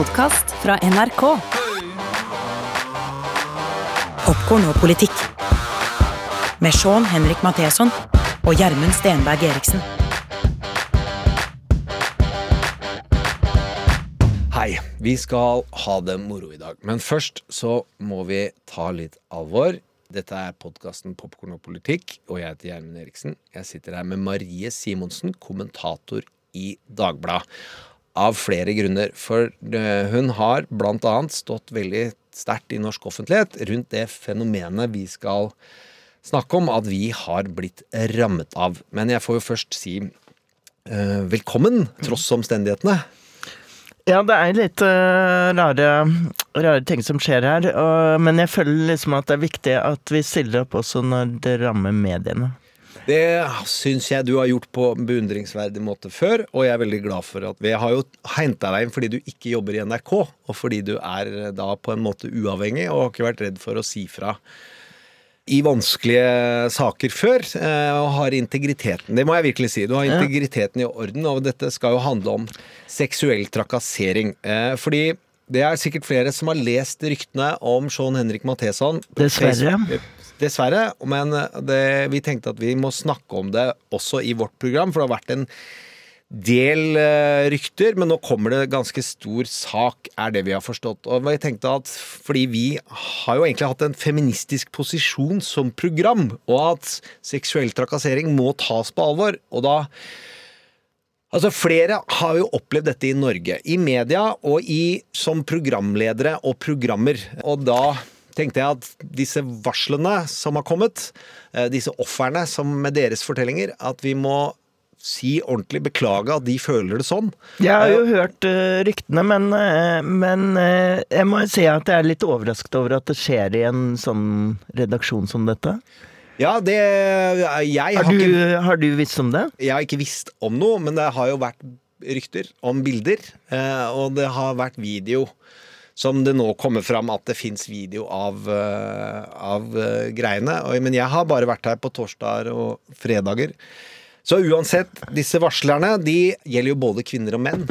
podkast fra NRK. Popkorn og politikk. Med Sean Henrik Matheson og Gjermund Stenberg Eriksen. Hei, vi skal ha det moro i dag. Men først så må vi ta litt alvor. Dette er podkasten Popkorn og politikk, og jeg heter Gjermund Eriksen. Jeg sitter her med Marie Simonsen, kommentator i Dagbladet. Av flere grunner. For eh, hun har annet stått veldig sterkt i norsk offentlighet rundt det fenomenet vi skal snakke om, at vi har blitt rammet av. Men jeg får jo først si uh, velkommen, tross omstendighetene. Ja, det er litt uh, rare, rare ting som skjer her. Og, men jeg føler liksom at det er viktig at vi stiller opp også når det rammer mediene. Det syns jeg du har gjort på beundringsverdig måte før, og jeg er veldig glad for at vi har jo henta deg inn fordi du ikke jobber i NRK, og fordi du er da på en måte uavhengig og har ikke vært redd for å si fra i vanskelige saker før, eh, og har integriteten. Det må jeg virkelig si. Du har integriteten i orden, og dette skal jo handle om seksuell trakassering. Eh, Fordi det er sikkert flere som har lest ryktene om Sean Henrik Matheson. Dessverre. Dessverre. Men det, vi tenkte at vi må snakke om det også i vårt program, for det har vært en del eh, rykter, men nå kommer det ganske stor sak, er det vi har forstått. Og jeg tenkte at fordi vi har jo egentlig hatt en feministisk posisjon som program, og at seksuell trakassering må tas på alvor, og da Altså Flere har jo opplevd dette i Norge, i media og i, som programledere og programmer. Og da tenkte jeg at disse varslene som har kommet, eh, disse ofrene som med deres fortellinger, at vi må si ordentlig beklage at de føler det sånn. Jeg har jo hørt uh, ryktene, men, men jeg må si at jeg er litt overrasket over at det skjer i en sånn redaksjon som dette. Ja, det Jeg har, Har du, ikke, har du visst om det? jeg har ikke visst om noe, men det har jo vært rykter om bilder, eh, og det har vært video. Som det nå kommer fram at det fins video av, eh, av eh, greiene. Og, men jeg har bare vært her på torsdager og fredager. Så uansett, disse varslerne de gjelder jo både kvinner og menn.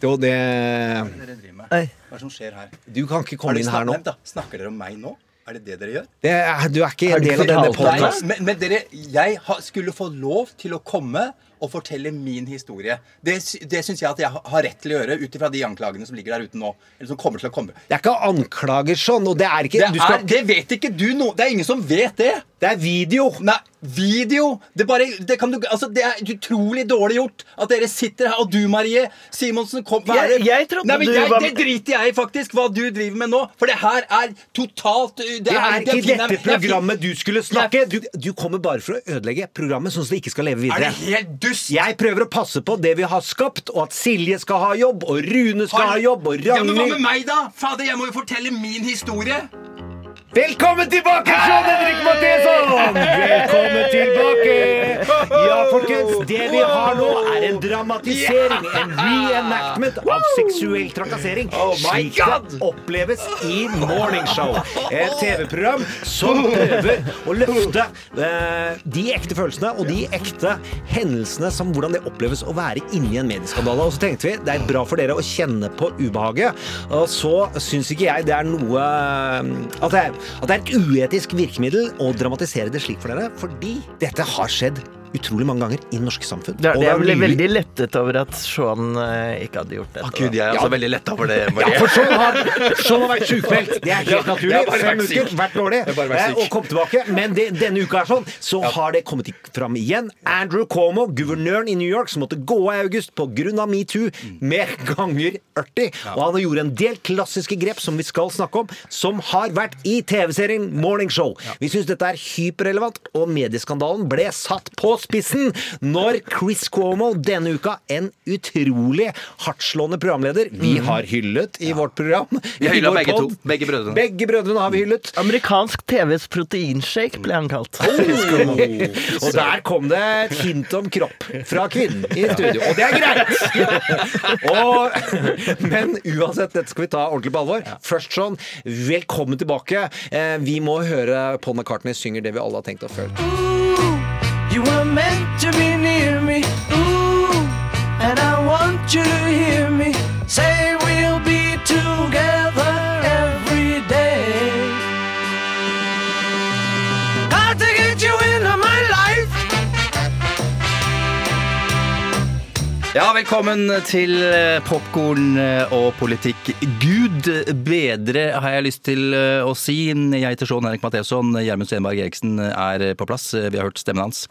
Og det. Hva er det som skjer her? Du kan ikke komme inn her nå. Da, Snakker dere om meg nå? Er det det dere gjør? Det er, du er ikke en del av denne podkasten. Men, men dere, jeg skulle få lov til å komme og fortelle min historie. Det, det syns jeg at jeg har rett til å gjøre ut ifra de anklagene som ligger der ute nå. Eller som kommer til å komme. Det er ikke anklager sånn, og det er ikke Det, du skal, er, det vet ikke du noe Det er ingen som vet det! Det er video! Nei, video Det, bare, det, kan du, altså, det er utrolig dårlig gjort at dere sitter her. Og du, Marie Simonsen kom, er Jeg- jeg trodde Nei, men du jeg, var- Det driter jeg i, faktisk, hva du driver med nå. For det her er totalt Det, Det er ikke finner- dette programmet du skulle snakke. Du, du kommer bare for å ødelegge programmet, sånn at det ikke skal leve Er videre. det helt dust? Jeg prøver å passe på det vi har skapt, og at Silje skal ha jobb, og Rune skal ha jobb, og Ja, men hva med meg, da? Fader, jeg må jo fortelle min historie. Velkommen tilbake, Sean Henrik Matheson! Velkommen tilbake! Ja, folkens, det vi har nå, er en dramatisering, en reenactment av seksuell trakassering. Oh slik det oppleves i Morningshow. Et TV-program som prøver å løfte eh, de ekte følelsene og de ekte hendelsene som hvordan det oppleves å være inni en medieskandale. Og så tenkte vi det er bra for dere å kjenne på ubehaget. Og så syns ikke jeg det er noe eh, at det, er, at det er et uetisk virkemiddel å dramatisere det slik for dere, fordi dette har skjedd utrolig mange ganger i det norske samfunn. Det, Og jeg ble veldig lettet over at Sean eh, ikke hadde gjort dette. Gud, jeg er altså veldig letta over det. Ja, for Sean har, Sean har vært sjukmeldt. Det er helt naturlig. Har Fem uker, vært dårlig, har eh, og kom tilbake. Men det, denne uka er sånn, så har det kommet fram igjen. Andrew Cuomo, guvernøren i New York, som måtte gå av i august pga. metoo, med ganger 40. Og han gjorde en del klassiske grep som vi skal snakke om, som har vært i TV-serien Morning Show. Vi syns dette er hyperrelevant, og medieskandalen ble satt på spissen når Chris Cuomo denne uka, en utrolig hardtslående programleder vi har hyllet i vårt program. Vi har hylla begge pod. to. Begge brødrene. Begge brødrene har vi hyllet. Amerikansk TVs proteinshake ble han kalt. Og der kom det et hint om kropp fra kvinnen i studio. Og det er greit! Og, men uansett, dette skal vi ta ordentlig på alvor. Først sånn, velkommen tilbake. Eh, Vi må høre Paul McCartney synger det vi alle har tenkt å føle. You were meant to be near me, ooh, and I want you to hear me. Say Ja, velkommen til popkorn og politikk. Gud bedre, har jeg lyst til eh, å si. Jeg heter Sean Henrik Matheson. Gjermund Stenberg Eriksen er på plass. Vi har hørt stemmen hans.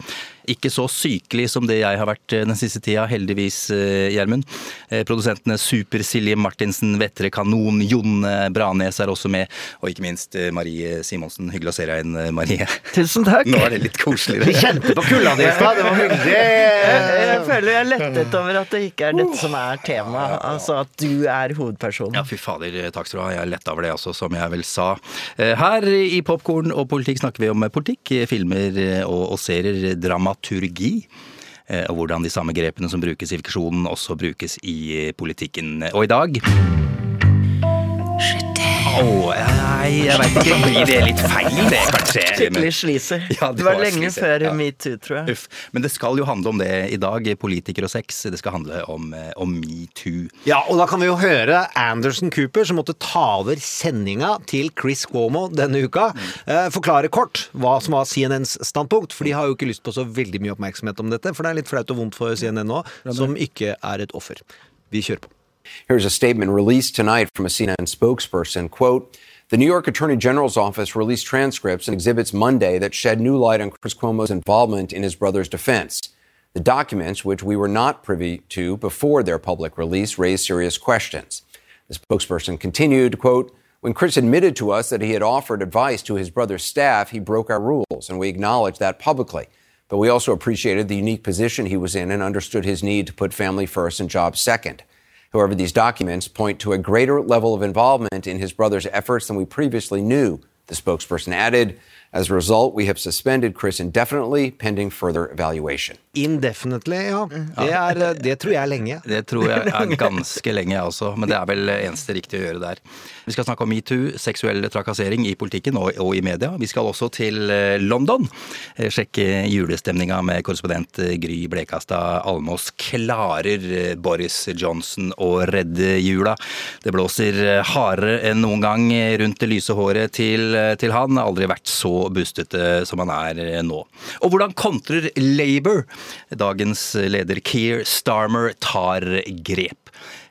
Ikke så sykelig som det jeg har vært den siste tida, heldigvis, eh, Gjermund. Eh, Produsentene Super Silje Martinsen, Vettre Kanon, Jon Branes er også med. Og ikke minst eh, Marie Simonsen. Hyggelig å se deg igjen, eh, Marie. Tusen takk. Nå er det litt koseligere. Vi kjente på kulda di i stad. Det var Jeg, jeg føler jeg er lettet over at det ikke er dette som er temaet. Altså at du er hovedpersonen. Ja, fy fader, takk skal du ha. Jeg er letta over det, også, som jeg vel sa. Eh, Her i Popkorn og politikk snakker vi om politikk, filmer eh, og, og serier, dramaturgi. eh, Og hvordan de samme grepene som brukes i fiksjonen, også brukes i eh, politikken. Og i dag Åh, nei, jeg veit ikke. Blir det litt feil, det, kanskje? Skikkelig sleazy. Ja, det det var var lenge sleazy, før ja. metoo, tror jeg. Uff. Men det skal jo handle om det i dag. Politiker og sex. Det skal handle om, eh, om metoo. Ja, og da kan vi jo høre Anderson Cooper, som måtte ta over sendinga til Chris Cuomo denne uka, eh, forklare kort hva som var CNNs standpunkt. For de har jo ikke lyst på så veldig mye oppmerksomhet om dette, for det er litt flaut og vondt for CNN nå, som ikke er et offer. Vi kjører på. Here's a statement released tonight from a CNN spokesperson. Quote, the New York Attorney General's office released transcripts and exhibits Monday that shed new light on Chris Cuomo's involvement in his brother's defense. The documents, which we were not privy to before their public release, raised serious questions. The spokesperson continued, quote, when Chris admitted to us that he had offered advice to his brother's staff, he broke our rules, and we acknowledged that publicly. But we also appreciated the unique position he was in and understood his need to put family first and jobs second. However, these documents point to a greater level of involvement in his brother's efforts than we previously knew, the spokesperson added. As a result, we have suspended Chris indefinitely pending further evaluation. Indefinitely, ja. Det, er, eh, det tror jeg er lenge. Det tror jeg er ganske lenge, jeg også. Men det er vel eneste riktige å gjøre der. Vi skal snakke om metoo, seksuell trakassering i politikken og, og i media. Vi skal også til eh, London. Eh, Sjekke julestemninga med korrespondent Gry Blekastad Almås. Klarer Boris Johnson å redde jula? Det blåser hardere enn noen gang rundt det lyse håret til, til han. Aldri vært så bustete som han er eh, nå. Og hvordan kontrer Labour? Dagens leder Keir Starmer tar grep.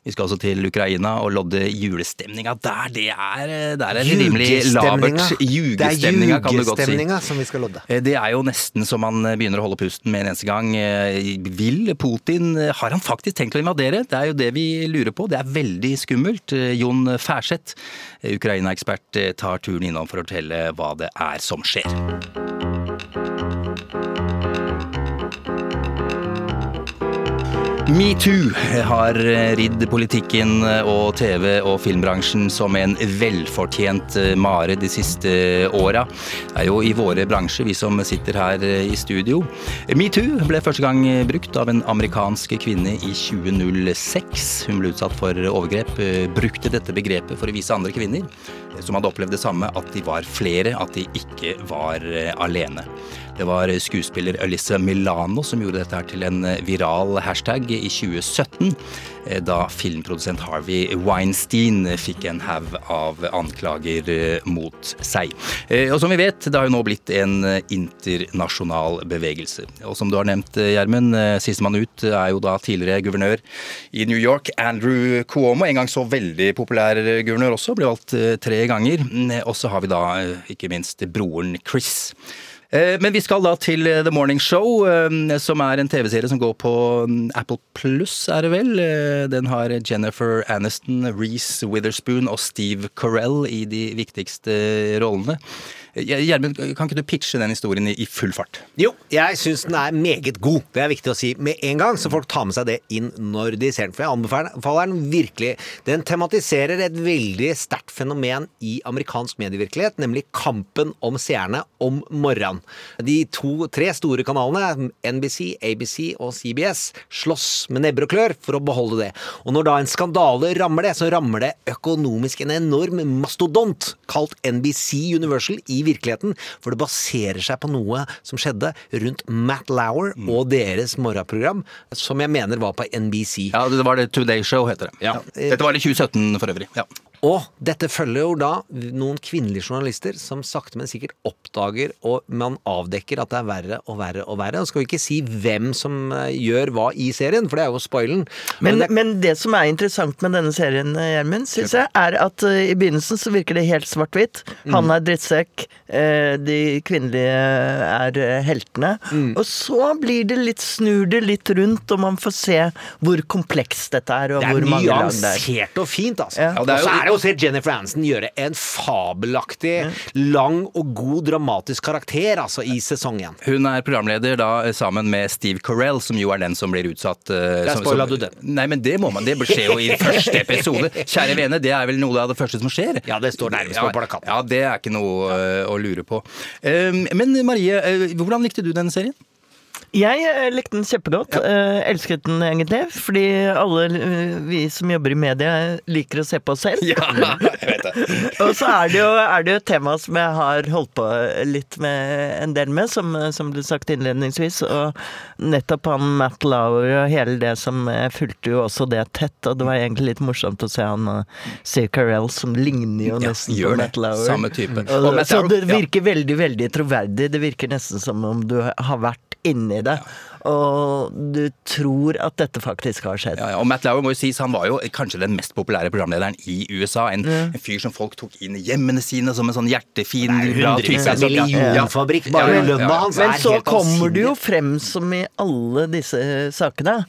Vi skal også til Ukraina og lodde julestemninga der. Det er, der er rimelig labert. Jugestemninga, kan du godt si. som vi skal lodde. Eh, Det er jo nesten så man begynner å holde pusten med en eneste gang. Eh, Vil Putin Har han faktisk tenkt å invadere? Det er jo det vi lurer på. Det er veldig skummelt. Eh, Jon Færseth, eh, Ukraina-ekspert, eh, tar turen innom for å fortelle hva det er som skjer. Metoo har ridd politikken og TV- og filmbransjen som en velfortjent mare de siste åra. Det er jo i våre bransjer, vi som sitter her i studio. Metoo ble første gang brukt av en amerikansk kvinne i 2006. Hun ble utsatt for overgrep, brukte dette begrepet for å vise andre kvinner som hadde opplevd det samme, at de var flere, at de ikke var alene. Det var skuespiller Alyssa Milano som gjorde dette til en viral hashtag i 2017, eh, da filmprodusent Harvey Weinstein fikk en haug av anklager eh, mot seg. Eh, Og som vi vet, det har jo nå blitt en eh, internasjonal bevegelse. Og som du har nevnt, eh, Gjermund, eh, sistemann ut er jo da tidligere guvernør i New York, Andrew Cuomo. En gang så veldig populær guvernør også, ble valgt eh, tre ganger. Mm, Og så har vi da eh, ikke minst broren Chris. Eh, Men vi skal da til eh, The Morning Show, eh, som er en TV-serie som går på mm, Apple Pluss, er det vel. Den har Jennifer Aniston, Reece Witherspoon og Steve Carell i de viktigste rollene. Gjermund, kan ikke du pitche den historien i full fart? Jo, jeg syns den er meget god. Det er viktig å si med en gang, så folk tar med seg det inn når de ser den. For jeg anbefaler den virkelig. Den tematiserer et veldig sterkt fenomen i amerikansk medievirkelighet, nemlig kampen om seerne om morgenen. De to-tre store kanalene, NBC, ABC og CBS, slåss med nebber og klør for å beholde det. Og når da en skandale rammer det, så rammer det økonomisk en enorm mastodont kalt NBC Universal i virkeligheten, for det baserer seg på noe som skjedde rundt Matt Lauer og deres morgenprogram, som jeg mener var på NBC. Ja, det var det Today Show, heter det. Ja. Dette var i 2017 for øvrig. Ja. Og dette følger jo da noen kvinnelige journalister som sakte, men sikkert oppdager og man avdekker at det er verre og verre og verre. Og skal vi ikke si hvem som eh, gjør hva i serien, for det er jo spoilen. Men, det, men det som er interessant med denne serien, eh, Gjermund, syns jeg, er at uh, i begynnelsen så virker det helt svart-hvitt. Mm. Han er drittsekk, uh, de kvinnelige er heltene. Mm. Og så blir det litt, snur det litt rundt, og man får se hvor komplekst dette er, og det er hvor mange lag det er. nyansert og fint, altså. Ja. Og, det er jo- er å se Jennifer Aniston gjøre en fabelaktig, lang og god dramatisk karakter, altså, i sesong én. Hun er programleder da eh, sammen med Steve Carell, som jo er den som blir utsatt Uh, Der spoila du den. Nei, men det må man. Det skjer jo i første episode. Kjære vene, det er vel noe av det første som skjer? Ja, det står nærmest på plakaten. Ja, det er ikke noe uh, å lure på. Um, men Marie, uh, hvordan likte du denne serien? Jeg eh, likte den kjempegodt. Ja. elsket den egentlig, fordi alle eh, vi som jobber i media, liker å se på oss selv. jeg vet det. Og så er det, jo, er det jo et tema som jeg har holdt på litt med en del med, som, som ble sagt innledningsvis. Og nettopp han Matt Lauer og hele det som Jeg fulgte jo også det tett, og det var egentlig litt morsomt å se han Steve Carell, som ligner jo nesten ja, på. Matt Lauer. Samme type. Og, Og så det ja. virker veldig, veldig troverdig. Det virker nesten som om du har vært inni det. Og du tror at dette faktisk har skjedd. Ja, ja. Og Matt Lauer må jo sies, han var jo kanskje den mest populære programlederen i USA. En, en fyr som folk tok inn i hjemmene sine som en sånn hjertefin. Hundrevis ja, ja. millionfabrikk. Bare Ja, ja, ja. lønna hans Men så kommer det jo frem som i alle disse sakene,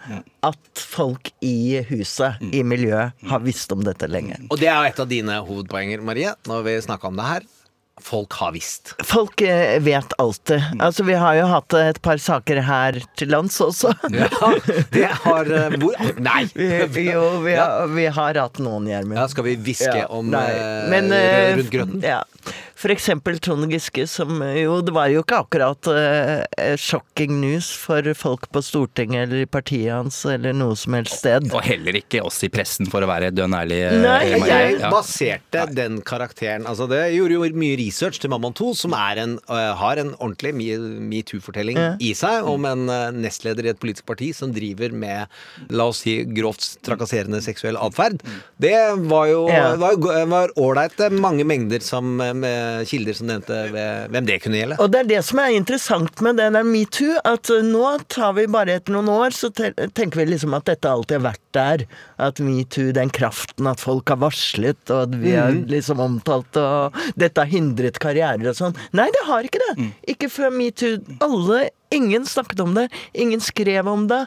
at folk i huset, i miljøet, har visst om dette lenge. Og det er et av dine hovedpoenger, Marie, når vi snakka om det her. Folk har visst. Folk eh, vet alltid. Altså, vi har jo hatt et par saker her til lands også. Ja, det har eh, hvor, Nei! Vi, jo, vi, har, vi har hatt noen, Gjermund. Ja, skal vi hviske Ja, om nei, eh, men, eh, rundt grøten? Ja. For eksempel Trond Giske, som jo Det var jo ikke akkurat uh, shocking news for folk på Stortinget eller i partiet hans eller noe som helst sted. Og heller ikke oss i pressen, for å være dønn ærlig. eh, Nei, Marie. Jeg Ja. baserte den karakteren Altså Det gjorde jo mye research til Mammon 2, som er en, uh, har en ordentlig metoo-fortelling Ja. i seg, om en uh, nestleder i et politisk parti som driver med, la oss si, grovt trakasserende seksuell atferd. Det var jo Ja. var var ålreit. Mange mengder som, med kilder som nevnte hvem det kunne gjelde. Og det er det som er interessant med det der metoo, at eh, nå tar vi bare etter noen år, så tenker vi liksom at dette alltid har vært der. At metoo, den kraften at folk har varslet, og at vi har liksom omtalt og dette har hindret karrierer og sånn. Nei, det har ikke det. Ikke før metoo. Alle, ingen snakket om det. Ingen skrev om det.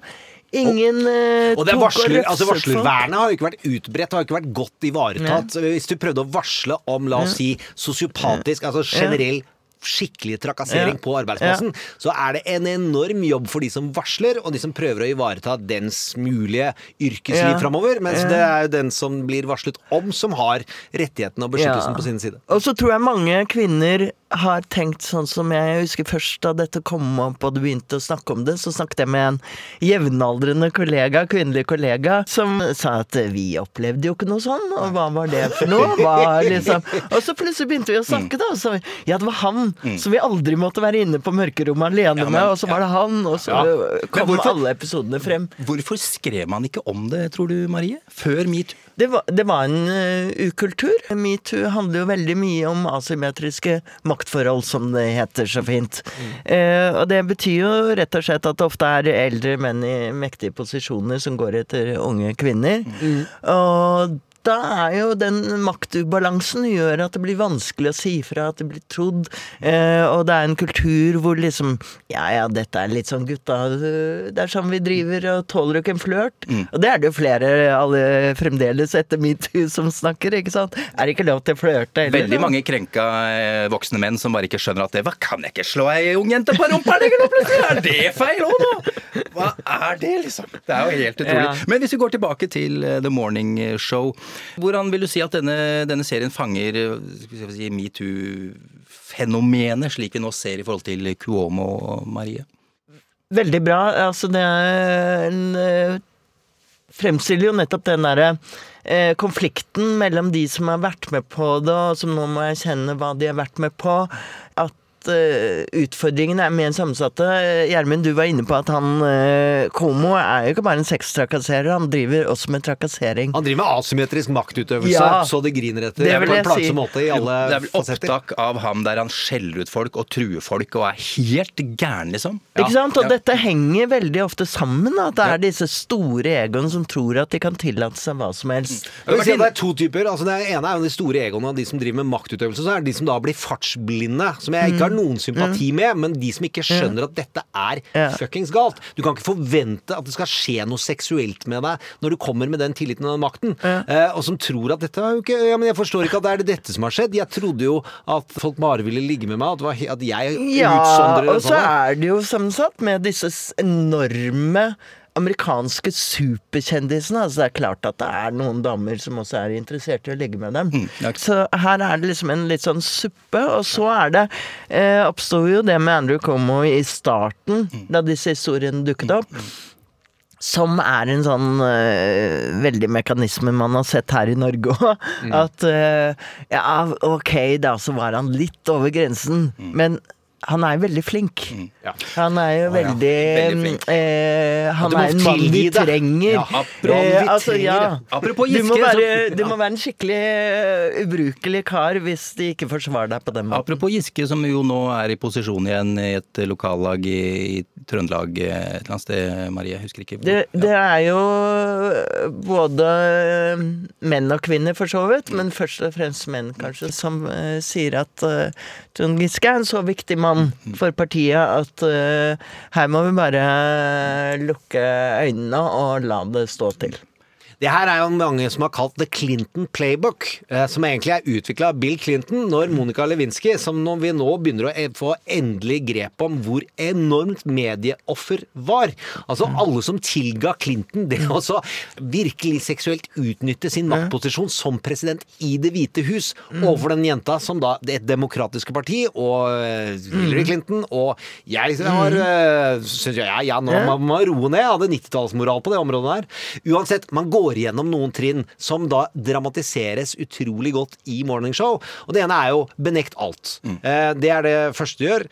Ingen eh, Og det er og varsler, altså. Varslervernet har jo ikke vært utbredt, har jo ikke vært godt ivaretatt. Hvis du prøvde å varsle om, la oss si, sosiopatisk, altså generell skikkelig trakassering Ja. på arbeidsplassen, så er det en enorm jobb for de som varsler, og de som prøver å ivareta dens mulige yrkesliv Ja. framover. Mens Ja. det er jo den som blir varslet om, som har rettighetene og beskyttelsen Ja. på sin side. Og så tror jeg mange kvinner har tenkt sånn som jeg husker først da dette kom opp og du begynte å snakke om det, så snakket jeg med en jevnaldrende kollega, kvinnelig kollega, som sa at vi opplevde jo ikke noe sånn, og hva var det for noe? Liksom. Og så plutselig begynte vi å snakke, da, så ja, det var han som vi aldri måtte være inne på mørkerommet alene Ja, men- med, og så var det han, og så Ja. kom hvorfor- alle episodene frem. Hvorfor skrev man ikke om det, tror du, Marie? Før metoo? Det var, det var en uh, ukultur. Metoo handler jo veldig mye om asymmetriske maktforhold, som det heter så fint. Eh, og det betyr jo rett og slett at det ofte er eldre menn i mektige posisjoner som går etter unge kvinner. Og da er jo den maktubalansen gjør at det blir vanskelig å si fra, at det blir trodd. Eh, og det er en kultur hvor liksom Ja, ja, dette er litt sånn gutta Det er sånn vi driver, og tåler du ikke en flørt? Og det er det jo flere alle fremdeles etter metoo som snakker, ikke sant? Er det ikke lov til å flørte heller? Veldig mange krenka eh, voksne menn som bare ikke skjønner at det Hva, kan jeg ikke slå ei ung jente på rumpa lenger nå, plutselig? Er det feil òg, nå? Hva er det, liksom? Det er jo helt utrolig. Ja. Men hvis vi går tilbake til eh, The Morning Show, hvordan vil du si at denne, denne serien fanger eh, si, metoo-fenomenet, slik vi nå ser i forhold til Cuomo og Marie? Veldig bra. Altså, det er en eh, Fremstiller jo nettopp den derre eh, konflikten mellom de som har vært med på det, og som nå må erkjenne hva de har vært med på. At at eh, utfordringene er mer sammensatte. Gjermund, du var inne på at han uh, Komo er jo ikke bare en sextrakasserer, han driver også med trakassering. Han driver med asymmetrisk maktutøvelse, Ja. så det griner etter. Det på en plagsom si. måte i alle det er vel fasetter. opptak av ham der han skjeller ut folk og truer folk og er helt gæren, liksom. Ikke sant? Og Ja. dette henger veldig ofte sammen. At det er disse store egoene som tror at de kan tillate seg hva som helst. Jeg vil si at det er to typer. Altså det ene er jo de store egoene de som driver med maktutøvelse. Så er det de som da blir fartsblinde, som jeg ikke har noen sympati med, men de som ikke skjønner at dette er Ja. fuckings galt. Du kan ikke forvente at det skal skje noe seksuelt med deg når du kommer med den tilliten og den makten. Uh, og som tror at dette er jo ikke Ja, men jeg forstår ikke at det er dette som har skjedd. Jeg trodde jo at folk bare ville ligge med meg, at, at jeg Ja, utsondrer og så sånn. er det jo sammensatt med disse enorme amerikanske superkjendisene. Altså det er klart at det er noen damer som også er interessert i å ligge med dem. ja. Så her er det liksom en litt sånn suppe, og så er det eh, Oppsto jo det med Andrew Como i starten, da disse historiene dukket opp. Som er en sånn uh, veldig mekanisme man har sett her i Norge òg. At uh, ja, ok, da så var han litt over grensen, men han er veldig flink. Ja. Han er jo veldig, Veldig eh, Han er en mann vi trenger. Ja, apropos Eh, vi altså, trenger ja. det. Apropos Du må, være, du må være en skikkelig uh, ubrukelig kar hvis de ikke forsvarer deg på den måten. Apropos Giske, som jo nå er i posisjon igjen i et lokallag i, i Trøndelag eh, et eller annet sted, Marie. Jeg husker ikke. hvor. Det, det er jo både eh, menn og kvinner, for så vidt, men først og fremst menn, kanskje, som uh, sier at uh, Trond Giske er en så viktig mann for partiet at uh, her må vi bare lukke øynene og la det stå til. Det her er jo mange som har kalt The Clinton Playbook, eh, som egentlig er utvikla av Bill Clinton når Monica Lewinsky, som når vi nå begynner å eh, få endelig grep om hvor enormt medieoffer var. Altså alle som tilga Clinton det å virkelig seksuelt utnytte sin maktposisjon som president i Det hvite hus overfor den jenta som da det et demokratiske parti og eh, Hillary Clinton og jeg har Syns synes jeg, ja, ja, nå må man roe ned. Jeg hadde 90-tallsmoral på det området der. Uansett, man går gjennom noen trinn som da dramatiseres utrolig godt i Morning Show. Og det ene er jo benekt alt. Mm. det er det første du gjør.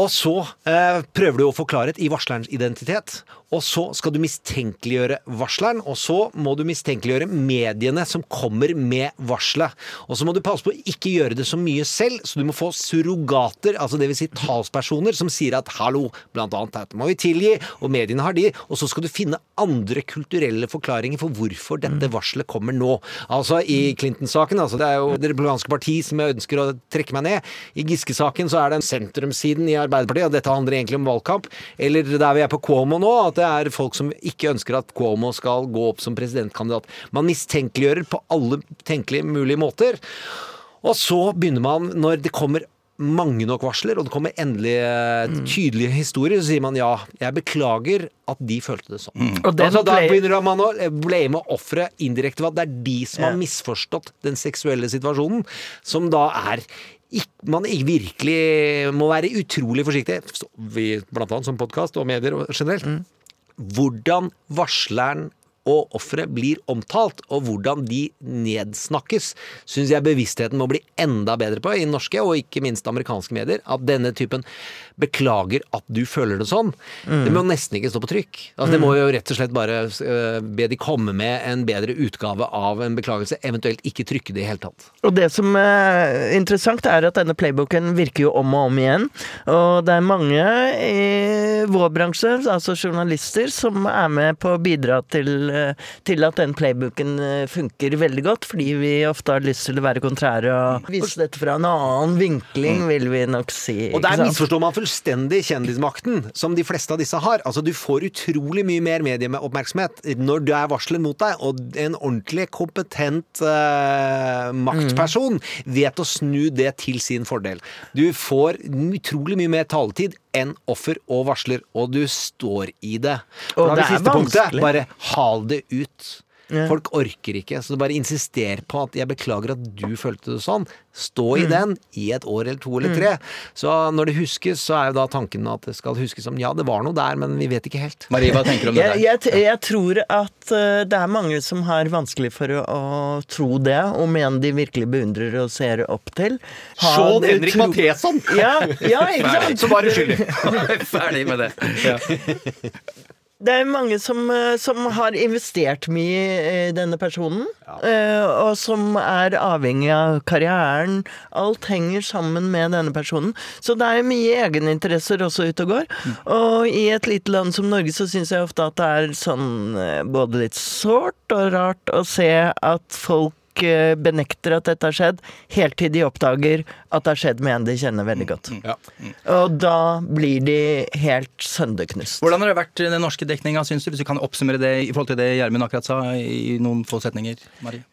Og så eh, prøver du å få klarhet i varslerens identitet. Og så skal du mistenkeliggjøre varsleren, og så må du mistenkeliggjøre mediene som kommer med varselet. Og så må du passe på å ikke gjøre det så mye selv, så du må få surrogater, altså dvs. Si talspersoner, som sier at 'hallo', blant annet, dette må vi tilgi, og mediene har de. Og så skal du finne andre kulturelle forklaringer for hvorfor dette varselet kommer nå. Altså i Clinton-saken, altså det er jo det republikanske parti som jeg ønsker å trekke meg ned. I Giske-saken så er det en sentrumssiden i Arbeiderpartiet, og dette handler egentlig om valgkamp. Eller der vi er på Cuomo nå, at det er folk som ikke ønsker at Cuomo skal gå opp som presidentkandidat. Man mistenkeliggjører på alle tenkelige mulige måter. Og så begynner man, når det kommer mange nok varsler, og det kommer endelig eh, tydelige historier, så sier man ja, jeg beklager at de følte det sånn. Og altså, da begynner man å eh, blame offeret indirekte det er de som har misforstått den seksuelle situasjonen, som da er man virkelig må være utrolig forsiktig, vi, blant annet som podkast og medier generelt, Mm. Hvordan varsleren og offeret blir omtalt, og hvordan de nedsnakkes, syns jeg bevisstheten må bli enda bedre på i norske og ikke minst amerikanske medier. At denne typen 'beklager at du føler det sånn', det må nesten ikke stå på trykk. Altså, det må jo rett og slett bare øh, be de komme med en bedre utgave av en beklagelse, eventuelt ikke trykke det i hele tatt. Og det som er interessant, er at denne playbooken virker jo om og om igjen. Og det er mange i vår bransje, altså journalister, som er med på å bidra til, eh, til at den playbooken eh, funker veldig godt, fordi vi ofte har lyst til å være kontrære og vise dette fra en annen vinkling, vil vi nok si. Og der misforstår man fullstendig kjendismakten, som de fleste av disse har. Altså, du får utrolig mye mer medieoppmerksomhet når du er varsler mot deg, og en ordentlig kompetent uh, maktperson vet å snu det til sin fordel. Du får utrolig mye mer taletid enn offer og varsler, og du står i det. Og det, det er siste punktet. Bare hal det ut. Folk orker ikke. Så bare insister på at 'jeg beklager at du følte det sånn'. Stå Mm. i den i et år eller to eller tre. Så når det huskes, så er jo da tanken at det skal huskes som ja, det var noe der, men vi vet ikke helt. Marie, hva tenker du om det der? jeg, jeg, jeg tror at eh, det er mange som har vanskelig for å, å tro det, og mener de virkelig beundrer og ser opp til. Har Sean Henrik tro... Matheson! Ja, ja, ikke sant? Så var skyldig Ferdig med det. Ja. Det er mange som, eh, som har investert mye i denne personen, Ja. og som er avhengig av karrieren. Alt henger sammen med denne personen. Så det er mye egeninteresser også ute og går. Og i et lite land som Norge så syns jeg ofte at det er sånn eh, både litt sårt og rart å se at folk eh, benekter at dette har skjedd, helt til de oppdager at det har skjedd med en de kjenner veldig godt. Ja. Og da blir de helt sønderknust. Hvordan har det vært den norske dekninga, syns du? Hvis du kan oppsummere det i forhold til det Gjermund akkurat sa, i noen få setninger, Marie?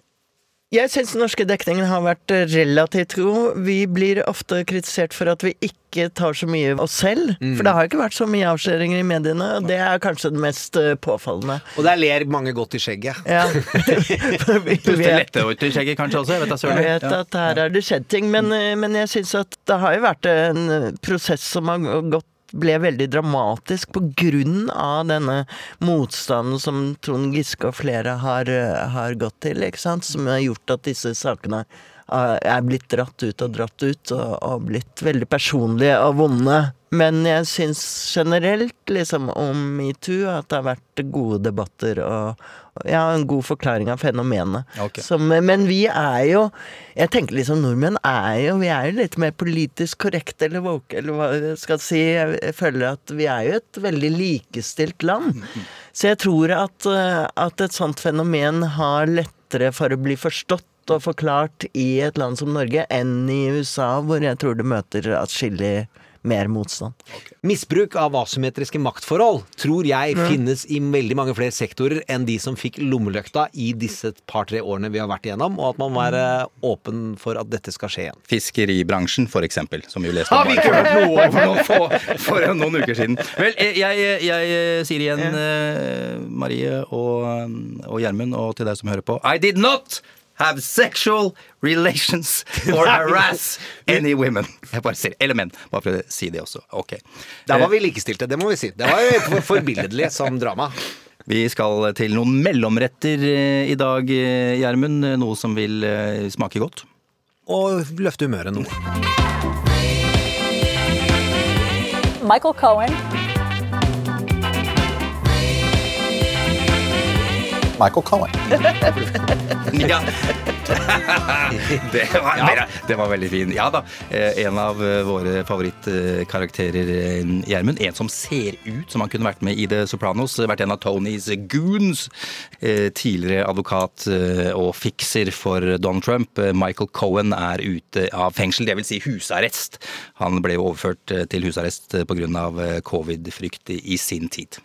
Jeg syns den norske dekningen har vært relativt god. Vi blir ofte kritisert for at vi ikke tar så mye oss selv. For det har ikke vært så mye avsløringer i mediene, og det er kanskje det mest eh, påfallende. Og der ler mange godt i skjegget. Ja. Vi Puste vet, ut i skjegget kanskje også? Jeg vet da jeg vet at her er det skjedd ting, men, eh, men jeg syns at det har jo vært en eh, prosess som har gått ble veldig dramatisk på grunn av denne motstanden som Trond Giske og flere har, eh, har gått til, ikke sant? som har gjort at disse sakene er blitt dratt ut og dratt ut, og, og blitt veldig personlige og vonde. Men jeg syns generelt liksom om metoo at det har vært gode debatter og og ja, en god forklaring av fenomenet. Okay. Som, men vi er jo Jeg tenker liksom nordmenn er jo Vi er jo litt mer politisk korrekte eller woke, eller hva jeg skal si. Jeg, jeg føler at vi er jo et veldig likestilt land. Så jeg tror at, eh, at et sånt fenomen har lettere for å bli forstått og forklart i et land som Norge enn i USA, hvor jeg tror det møter atskillig mer motstand. Misbruk av asymmetriske maktforhold tror jeg finnes i veldig mange flere sektorer enn de som fikk lommelykta i disse par-tre årene vi har vært igjennom, og at man må være åpen for at dette skal skje igjen. Fiskeribransjen, for eksempel, som vi leste om Har vi ikke hørt noe om for, noen, få- for noen uker siden. Vel, jeg, jeg, jeg sier igjen, eh, Marie og og Gjermund, og til deg som hører på I did not have sexual relations or harass any women. Jeg bare sier, Eller menn, bare for å si det også. Ok. Der var vi likestilte, det må vi si. Det var jo for- forbilledlig som drama. Vi skal til noen mellomretter eh, i dag, eh, Gjermund. Noe som vil eh, smake godt. Og løfte humøret noe. Michael Cohen, Michael Cohen. Ja. det, var, det var veldig fin. Ja da. eh, En av eh, våre favorittkarakterer, eh, Gjermund. En som ser ut som han kunne vært med i The Sopranos. Vært en av Tonys goons. Tidligere advokat og fikser for Donald Trump. Michael Cohen er ute av fengsel, dvs. Si husarrest. Han ble jo overført til husarrest pga. covid-frykt i sin tid.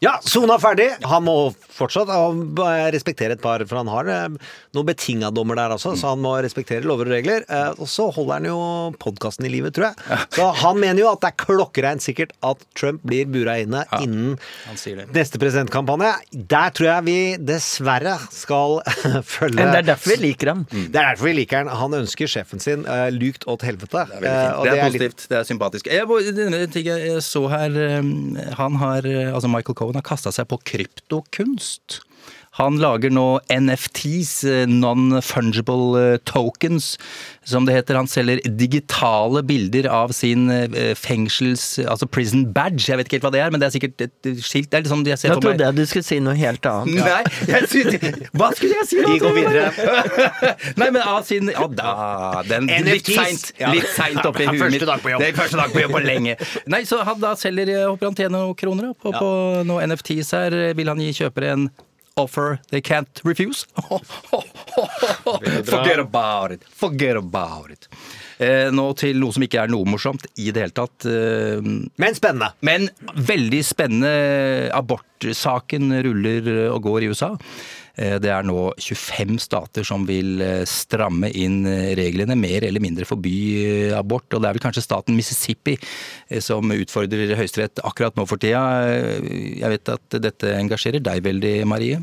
Ja, sona ferdig. Han må fortsatt eh, respektere et par, for han har eh, noen betinga dommer der også, så han må respektere lover og regler. Eh, Og så holder han jo podkasten i livet, tror jeg. Så han mener jo at det er klokkereint sikkert at Trump blir bura inne innen neste presidentkampanje. Der tror jeg vi dessverre skal følge Men det er derfor vi liker ham. Det er derfor vi liker han. Han ønsker sjefen sin uh, lukt åt helvete. Det er, det er litt- positivt. Det er sympatisk. Jeg, denne ting jeg så her Han har, altså Michael Cohen har kasta seg på kryptokunst. Han lager nå NFTs, eh, non-fungible eh, tokens, som det heter. Han selger digitale bilder av sin eh, fengsels... Altså prison badge. Jeg vet ikke helt hva det er, men det er sikkert et skilt. Det sånn jeg ser Nå for meg trodde jeg du skulle si noe helt annet. Nei, jeg synes, hva skulle jeg si? nå? Vi går videre. Nei, men av sin Ja da, den litt seint. Ja. Litt seint oppi Ja, huet mitt. dag på jobb. Det er første dag på jobb på lenge. Nei, så han da selger Håper han tjener noen kroner da, på, på noen NFTs her. Vil han gi kjøpere en offer they can't refuse? Forget about it. Forget about it. Eh, nå til noe som ikke er noe morsomt i det hele tatt. Eh, Men spennende. men veldig spennende. Abortsaken ruller og går i USA. Eh, Det er nå 25 stater som vil eh, stramme inn eh, reglene, mer eller mindre forby abort. Og det er vel kanskje staten Mississippi som utfordrer Høyesterett akkurat nå for tida. Jeg vet at dette engasjerer deg veldig, Marie.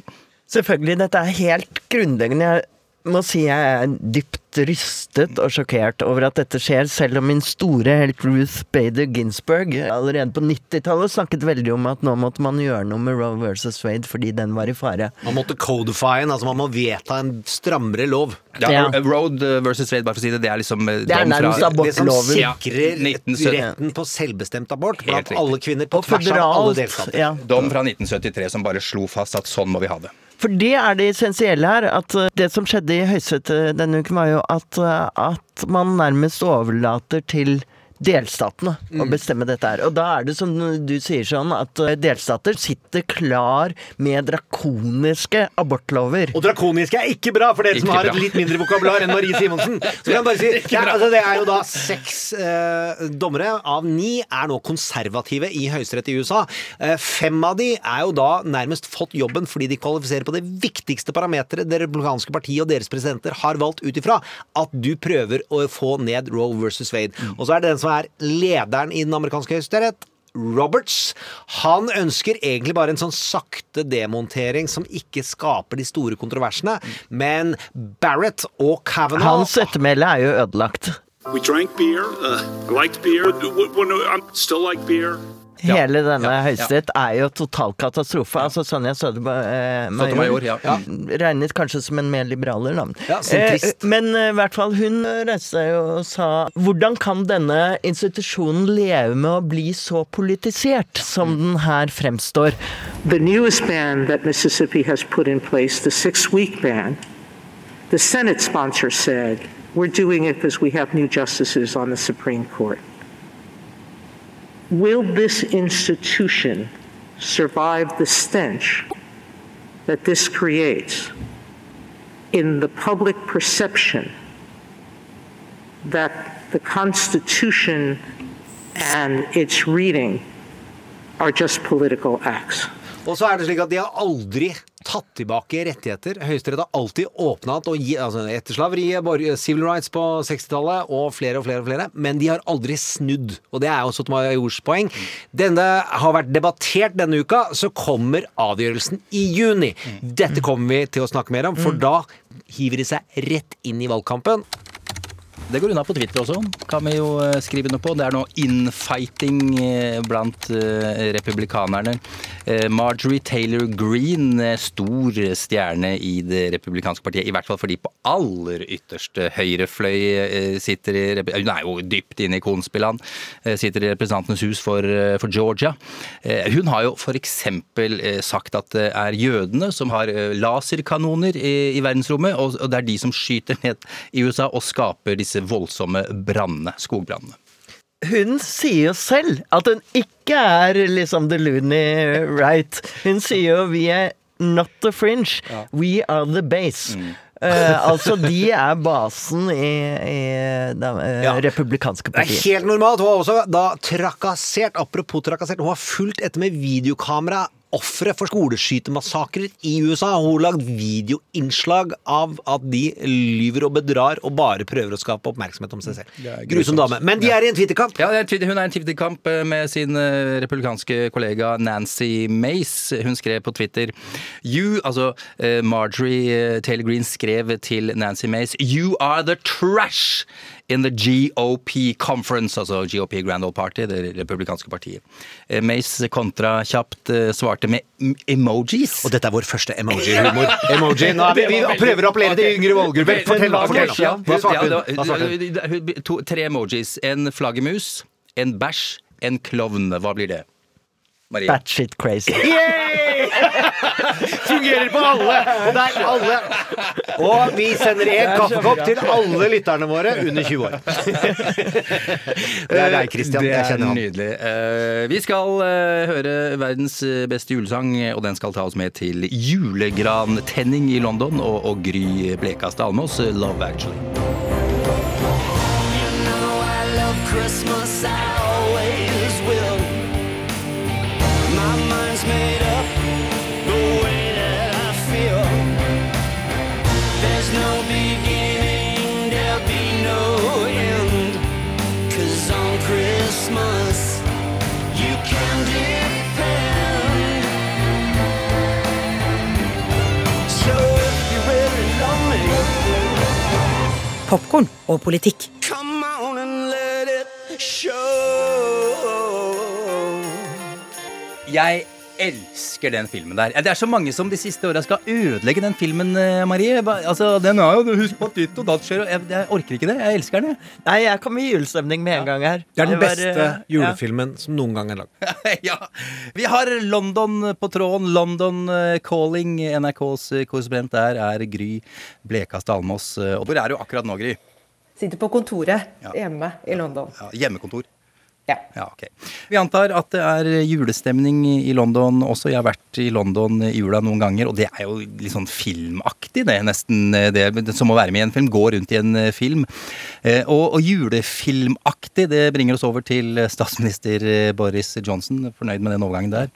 Selvfølgelig, dette er helt grunnleggende. Jeg må si jeg er dypt rystet og sjokkert over at dette skjer, selv om min store helt Ruth Bader Ginsburg allerede på 90-tallet snakket veldig om at nå måtte man gjøre noe med Roe versus Wade fordi den var i fare. Man måtte codify en, altså man må vedta en strammere lov. Ja, Ja. Road versus Wade, bare for å si det, det er liksom eh, Det er nærmest abortloven. Det som Loven. sikrer 1970. retten på selvbestemt abort Helt blant alle kvinner på tvers av alle delstater. Ja. Dom fra 1973 som bare slo fast at sånn må vi ha det. For det er det essensielle her. At uh, det som skjedde i Høyesterett denne uken, var jo at, uh, at man nærmest overlater til delstatene å bestemme dette her. Og da er det som du sier sånn, at uh, delstater sitter klar med drakoniske abortlover. Og drakoniske er ikke bra for dere som har bra. et litt mindre vokabular enn Marie Simonsen. Så kan bare si, er, altså, det er jo da seks eh, dommere av ni er nå konservative i høyesterett i USA. Eh, fem av de er jo da nærmest fått jobben fordi de kvalifiserer på det viktigste parameteret det republikanske partiet og deres presidenter har valgt ut ifra. At du prøver å få ned Roe versus Wade. Og så er det den som er lederen i den amerikanske høyesterett. Roberts. Han ønsker egentlig bare en sånn sakte demontering som ikke skaper de store kontroversene. Men Barrett og Kavanaugh Hans ettermæle er jo ødelagt. We drank beer. Uh, liked beer. When, when still like beer. Hele denne ja, ja. høyesterett er jo total katastrofe. Altså Sonja Sotomayor eh, ja. ja. regnet kanskje som en mer liberaler, da. Ja, sentrist. Eh, men eh, i hvert fall, hun reiste seg og sa Hvordan kan denne institusjonen leve med å bli så politisert som den her fremstår? The newest ban that Mississippi has put in place, the six week ban, the Senate sponsor said, we're doing it because we have new justices on the Supreme Court. Will this institution survive the stench that this creates in the public perception that the Constitution and its reading are just political acts? Og så er det slik at de har aldri tatt tilbake rettigheter. Høyesterett har alltid åpna altså etter slaveriet, civil rights på 60-tallet og flere og flere og flere, men de har aldri snudd. Og det er jo Sotomayors poeng. Denne har vært debattert denne uka, så kommer avgjørelsen i juni. Dette kommer vi til å snakke mer om, for da hiver de seg rett inn i valgkampen. Det går unna på Twitter også, kan vi jo eh, skrive noe på. Det er nå infighting eh, blant eh, republikanerne. Marjorie Taylor Greene, eh, stor stjerne i det republikanske partiet, i hvert fall fordi på aller ytterste høyrefløy sitter i Hun er jo dypt inne i konspillene. Sitter i Representantenes hus for, for Georgia. Hun har jo f.eks. sagt at det er jødene som har laserkanoner i, i verdensrommet, og det er de som skyter ned i USA og skaper disse voldsomme brannene, skogbrannene. Hun sier jo selv at hun ikke er liksom the loony right. Hun sier jo vi er not the fringe, we are the base. Eh, altså, de er basen i, i det uh, Ja. republikanske Det er helt normalt. Hun har også da trakassert, apropos trakassert, hun har fulgt etter med videokamera ofre for skoleskytemassakrer i USA. Hun har lagd videoinnslag av at de lyver og bedrar og bare prøver å skape oppmerksomhet om seg selv. Grusom dame. Men de er i en twitterkamp. Ja, Hun er i en Twitter-kamp eh, med sin eh, republikanske kollega Nancy Mace. Hun skrev på Twitter You, altså eh, Marjorie Taylor Greene skrev til Nancy Mace You are the trash in the GOP conference, altså GOP Grand Old Party, det republikanske partiet. Eh, Mace kontra kjapt eh, svarte med emojis. Og dette er vår første emoji-humor. Emoji. Nå er vi, vi prøver å appellere til yngre målgrupper. Fortell, da. Fortell, da. Hva svarte hun? Tre emojis. En flaggermus, en bæsj, en klovn. Hva blir det? Maria? Batshit crazy. Fungerer på alle! Og det er alle. Og vi sender en kaffekopp til alle lytterne våre under 20 år. Det er deg, Christian. Det er nydelig. Eh, vi skal eh, høre verdens eh, beste julesang, og den skal ta oss med til julegrantenning i London og, og Gry Blekastad Almås, 'Love Actually'. Popkorn og politikk. Come on and let it show. Jeg elsker den filmen der. Det er så mange som de siste åra skal ødelegge den filmen, eh, Marie. Altså, den er jo Husk på at ditt og datt skjer. og Jeg, jeg orker ikke det. Jeg elsker den, jeg. Nei, jeg kom i julestemning med en gang her. Det er den beste var, julefilmen som noen gang er lagd. ja. Vi har London på tråden. London eh, Calling. NRKs eh, korrespondent der er Gry Blekast Almås. Eh, og Hvor er du akkurat nå, Gry? Sitter på kontoret Ja. hjemme i London. Ja, hjemmekontor. Ja. ok. Vi antar at det er julestemning i London også. Jeg har vært i London i jula noen ganger, og det er jo litt sånn filmaktig, det. Nesten eh, det, som å være med i en film. Gå rundt i en eh, film. Eh, Og, og julefilmaktig, det bringer oss over til statsminister Boris Johnson. Fornøyd med den overgangen der.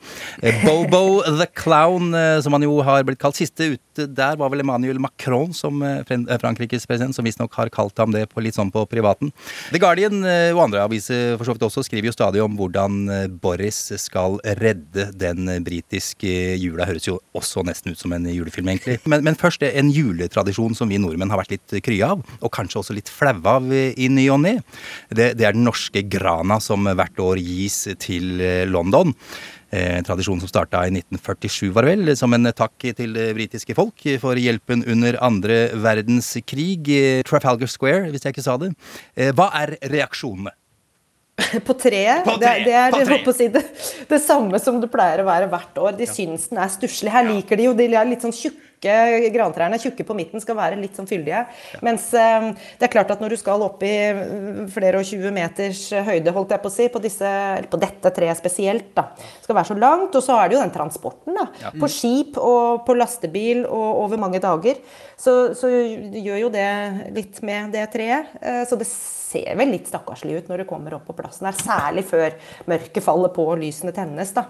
Bobo the Clown, som han jo har blitt kalt. Siste ute der var vel Emmanuel Macron, som Frankrikes president, som visstnok har kalt ham det på litt sånn på privaten. The Guardian og andre aviser for så vidt også skriver jo stadig om hvordan eh, Boris skal redde den eh, britiske jula. Høres jo også nesten ut som en julefilm, egentlig. Men, men først eh, en juletradisjon som vi nordmenn har vært litt krye av, og kanskje også litt flaue av eh, i ny og ne. Det, det er den norske grana som hvert år gis til eh, London. Eh, tradisjon som starta i 1947, var vel, som en takk til det britiske folk for hjelpen under andre verdenskrig. Eh, Trafalgar Square, hvis jeg ikke sa det. Eh, hva er reaksjonene? På treet. På det, treet, det er på si, det, det samme som det pleier å være hvert år. De syns den er stusslig. Her liker de jo de er litt sånn tjukke grantrærne. Tjukke på midten skal være litt sånn fyldige. Mens eh, det er klart at når du skal opp i eh, flere og 20 meters høyde, holdt jeg på å si, på, disse, eller på dette treet spesielt, da, skal være så langt. Og så er det jo den transporten, da. Ja. På skip og på lastebil og over mange dager. Så, så gjør jo det litt med det treet. Eh, Så det ser vel litt stakkarslig ut når du kommer opp på plassen her. Særlig før mørket faller på og lysene tennes. da.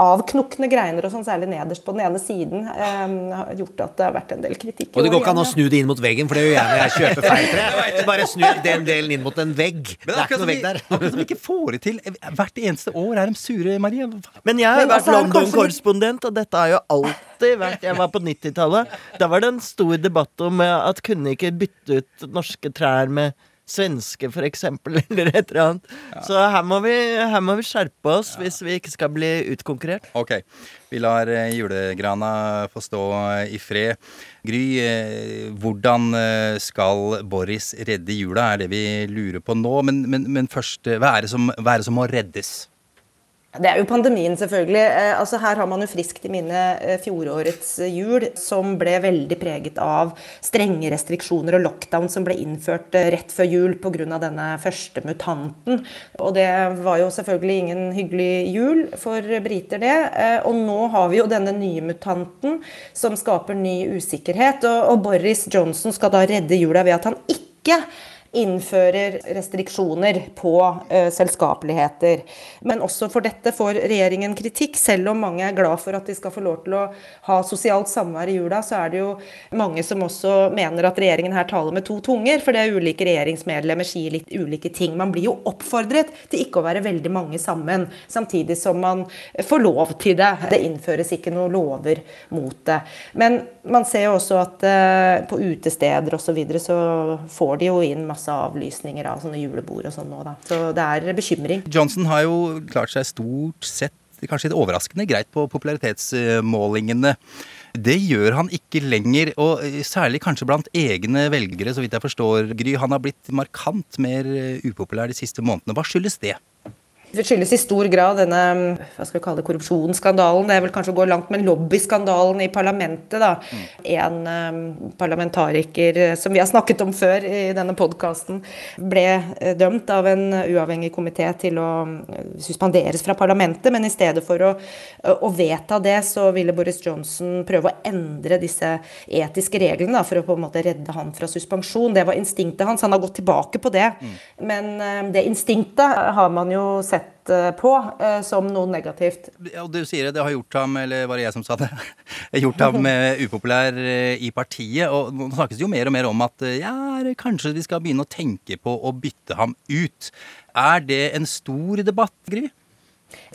Avknukne greiner og sånn, særlig nederst på den ene siden, eh, har gjort at det har vært en del kritikk. Og det går ikke an å snu det inn mot veggen, for det gjør jeg når jeg kjøper feil tre. Bare snu den delen inn mot en vegg. Men Det er ikke noe vegg der. akkurat som vi ikke får det til. Hvert eneste år er de sure, Marie. Men jeg har vært altså, London-korrespondent, og dette har jo alltid vært Jeg var på 90-tallet. Da var det en stor debatt om eh, at kunne ikke bytte ut norske trær med svenske, for eksempel, eller et eller annet. Så her må vi, her må vi skjerpe oss hvis vi ikke skal bli utkonkurrert. Ok, vi lar eh, julegrana få stå eh, i fred. Gry, eh, hvordan skal Boris redde jula, er det vi lurer på nå. Men, men, men først, hva er, som, hva er det som må reddes? Det er jo pandemien, selvfølgelig. Eh, altså Her har man jo friskt i minne eh, fjorårets eh, jul, som ble veldig preget av strenge restriksjoner og lockdown som ble innført rett før jul pga. denne første mutanten. Og det var jo selvfølgelig ingen hyggelig jul for briter, det. Og nå har vi jo denne nye mutanten som skaper ny usikkerhet. Og Boris Johnson skal da redde jula ved at han ikke innfører restriksjoner på eh, selskapeligheter. Men også for dette får regjeringen kritikk. Selv om mange er glad for at de skal få lov til å ha sosialt samvær i jula, så er det jo mange som også mener at regjeringen her taler med to tunger, for det er ulike regjeringsmedlemmer sier litt ulike ting. Man blir jo oppfordret til ikke å være veldig mange sammen, samtidig som man får lov til det. Det innføres ikke noen lover mot det. Men man ser jo også at eh, på utesteder osv. Så, videre, så får de jo inn masse avlysninger av sånne julebord og sånn nå, da. Så det er bekymring. Johnson har jo klart seg stort sett kanskje litt overraskende greit på popularitetsmålingene. Det gjør han ikke lenger, og eh, særlig kanskje blant egne velgere, så vidt jeg forstår. Gry, han har blitt markant mer eh, upopulær de siste månedene. Hva skyldes det? Det skyldes i stor grad denne hva skal vi kalle det, korrupsjonsskandalen. Det er vel kanskje å gå langt, men lobbyskandalen i parlamentet. da. En um, parlamentariker eh, som vi har snakket om før i denne podkasten, ble eh, dømt av en uavhengig komité til å eh, suspenderes fra parlamentet. Men i stedet for å, å vedta det, så ville Boris Johnson prøve å endre disse etiske reglene da, for å på en måte redde han fra suspensjon. Det var instinktet hans. Han har gått tilbake på det. Men um, det instinktet har man jo sett eh, på eh, som noe negativt. Og du sier det, det har gjort ham, eller var det jeg som sa det, gjort ham eh, upopulær i partiet. Og nå snakkes det jo mer og mer om at ja, kanskje vi skal begynne å tenke på å bytte ham ut. Er det en stor debatt, Gry?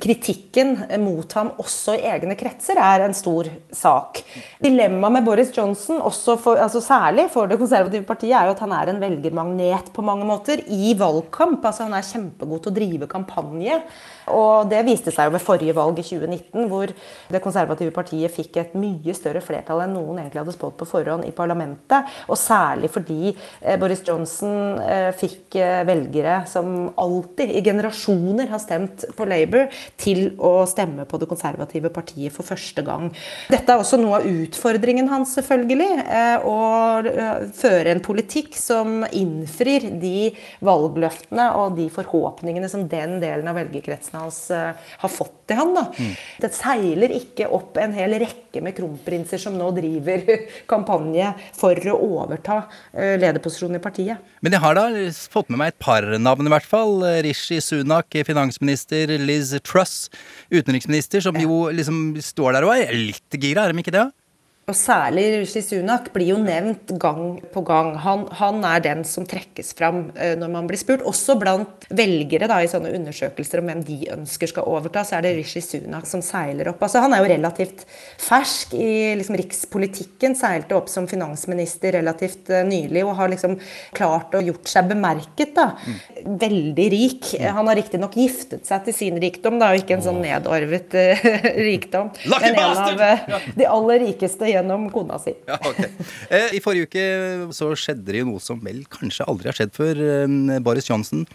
Kritikken mot ham også i egne kretser er en stor sak. Dilemmaet med Boris Johnson, for, altså særlig for Det konservative partiet, er jo at han er en velgermagnet på mange måter i valgkamp. Altså Han er kjempegod til å drive kampanje. Og det viste seg jo ved forrige valg i 2019, hvor Det konservative partiet fikk et mye større flertall enn noen egentlig hadde spådd på forhånd i parlamentet. Og særlig fordi eh, Boris Johnson eh, fikk eh, velgere som alltid, i generasjoner, har stemt på Labour, til å stemme på Det konservative partiet for første gang. Dette er også noe av utfordringen hans, selvfølgelig. Å føre en politikk som innfrir de valgløftene og de forhåpningene som den delen av velgerkretsen hans uh, har fått til han. Da. Mm. Det seiler ikke opp en hel rekke med kronprinser som nå driver kampanje for å overta uh, lederposisjonen i partiet. Men jeg har da fått med meg et par navn, i hvert fall. Rishi Sunak, finansminister. Liz Truss, utenriksminister, som jo liksom står der og er litt gira, er de ikke det? Og særlig Rishi Sunak blir jo nevnt gang på gang. Han, han, er den som trekkes fram uh, når man blir spurt. Også blant velgere da, i sånne undersøkelser om hvem de ønsker skal overta, så er det Rishi Sunak som seiler opp. Altså, han er jo relativt fersk i liksom, rikspolitikken. Seilte opp som finansminister relativt uh, nylig og har liksom klart å gjort seg bemerket. da. Mm. Veldig rik. Han har riktignok giftet seg til sin rikdom, da, og ikke en sånn nedarvet uh, rikdom. Lucky men en av de aller rikeste gjennom kona si. Ja, okay. eh, I forrige uke så skjedde det jo noe som vel kanskje aldri har skjedd før. Eh, Boris Johnson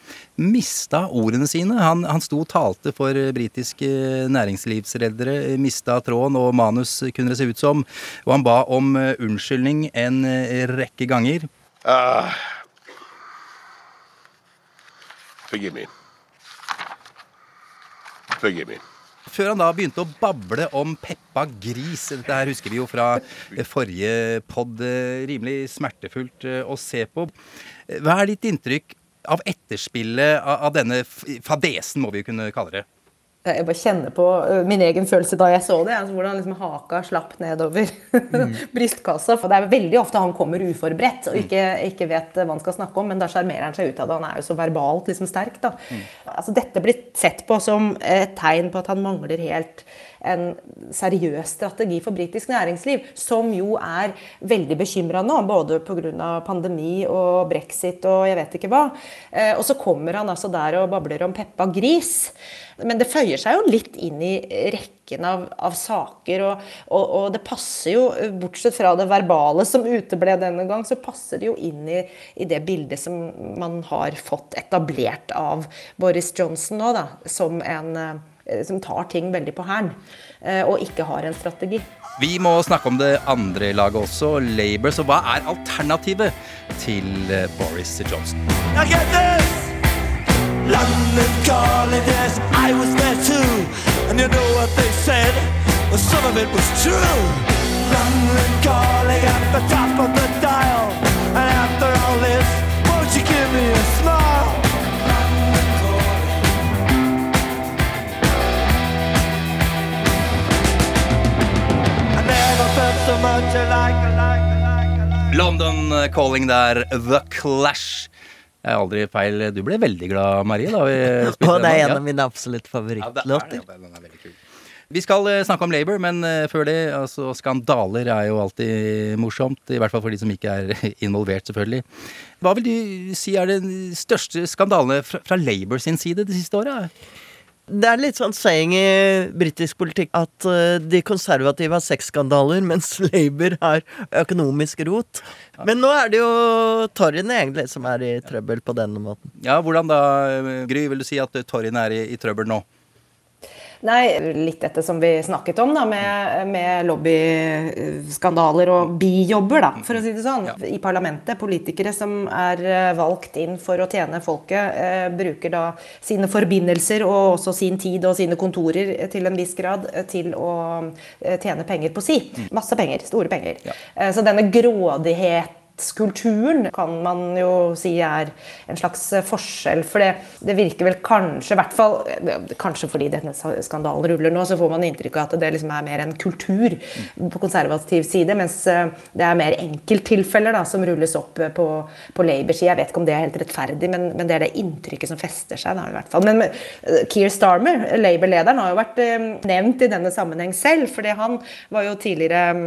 mista ordene sine. Han, han sto og talte for britiske næringslivsreddere, mista tråden, og manus kunne det se ut som. Og han ba om eh, unnskyldning en eh, rekke ganger. Uh, forgive me. Forgive me før han da begynte å bable om Peppa Gris. Dette her husker vi jo fra forrige pod. Rimelig smertefullt eh, å se på. Hva er ditt inntrykk av etterspillet av denne fadesen, må vi jo kunne kalle det? Jeg bare kjenner på min egen følelse da jeg så det. Altså hvordan liksom haka slapp nedover mm. brystkassa. For det er veldig ofte han kommer uforberedt og mm. ikke, ikke, vet hva han skal snakke om, men da sjarmerer han seg ut av det. Han er jo så verbalt liksom sterk. Mm. Altså Dette blir sett på som et tegn på at han mangler helt en seriøs strategi for britisk næringsliv, som jo er veldig bekymra nå, både pga. pandemi og brexit og jeg vet ikke hva. Eh, og så kommer han altså der og babler om Peppa Gris. Men det føyer seg jo litt inn i rekken av, av saker. Og, og, og, det passer jo, bortsett fra det verbale som uteble denne gang, så passer det jo inn i, i, det bildet som man har fått etablert av Boris Johnson nå, da, som en eh, som tar ting veldig på hælen, eh, og ikke har en strategi. Vi må snakke om det andre laget også, Labour. Så hva er alternativet til eh, Boris Johnson? Now get this! London calling, yes, I was there too. And you know what they said? Well, some of it was true. London calling at the top of the dial. And after all this, won't you give me a smile? London calling der, The Clash. Jeg er aldri feil. Du ble veldig glad, Marie. da vi Og det er en av mine absolutt favorittlåter. Ja, vi skal eh, snakke om Labour, men eh, før det, altså skandaler er jo alltid morsomt. I hvert fall for de som ikke er involvert, selvfølgelig. Hva vil du si er den største skandalene fra, fra Labour sin side det siste året? Det er litt sånn saying i britisk politikk at uh, de konservative har sexskandaler, mens Labour har økonomisk rot. Men nå er det jo Torryen egentlig som er i trøbbel på denne måten. Ja, Hvordan da, Gry? Vil du si at Torryen er i, i trøbbel nå? Nei, litt dette som vi snakket om, da, med, med lobbyskandaler og bijobber, da, for å si det sånn. Ja. I parlamentet. Politikere som er eh, valgt inn for å tjene folket, eh, bruker da sine forbindelser og også sin tid og sine kontorer til en viss grad eh, til å eh, tjene penger på si. Mm. Masse penger. Store penger. Ja. Eh, så denne grådighet debattkulturen kan man jo si er en slags forskjell. For det, det virker vel kanskje, i hvert fall kanskje fordi denne skandalen ruller nå, så får man inntrykk av at det liksom er mer en kultur på konservativ side, mens eh, det er mer enkelttilfeller som rulles opp på, på Labour-sida. Jeg vet ikke om det er helt rettferdig, men, men, det er det inntrykket som fester seg. Da, i hvert fall. Men uh, Keir Starmer, Labour-lederen, har jo vært nevnt i denne sammenheng selv, fordi han var jo tidligere um,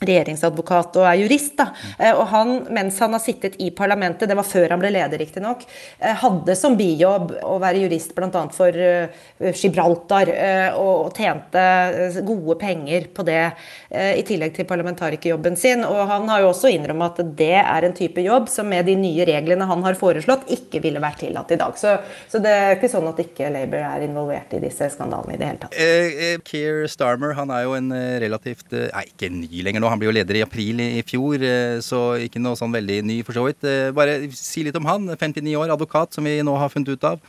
regjeringsadvokat og er jurist. da, eh, Og han, mens han har sittet i parlamentet, det var før han ble leder riktignok, eh, hadde som bijobb å være jurist bl.a. for eh, Gibraltar, og tjente gode penger på det, i tillegg til parlamentarikerjobben sin. Og han har jo også innrømmet at det er en type jobb som med de nye reglene han har foreslått, ikke ville vært tillatt i dag. Så, så det er ikke sånn at ikke Labour er involvert i disse skandalene i det hele tatt. Eh, Keir Starmer han er jo en relativt Nei, ikke ny lenger nå han ble jo leder i april i fjor, eh, så ikke noe sånn veldig ny for så vidt. Eh, bare si litt om han. 59 år, advokat, som vi nå har funnet ut av.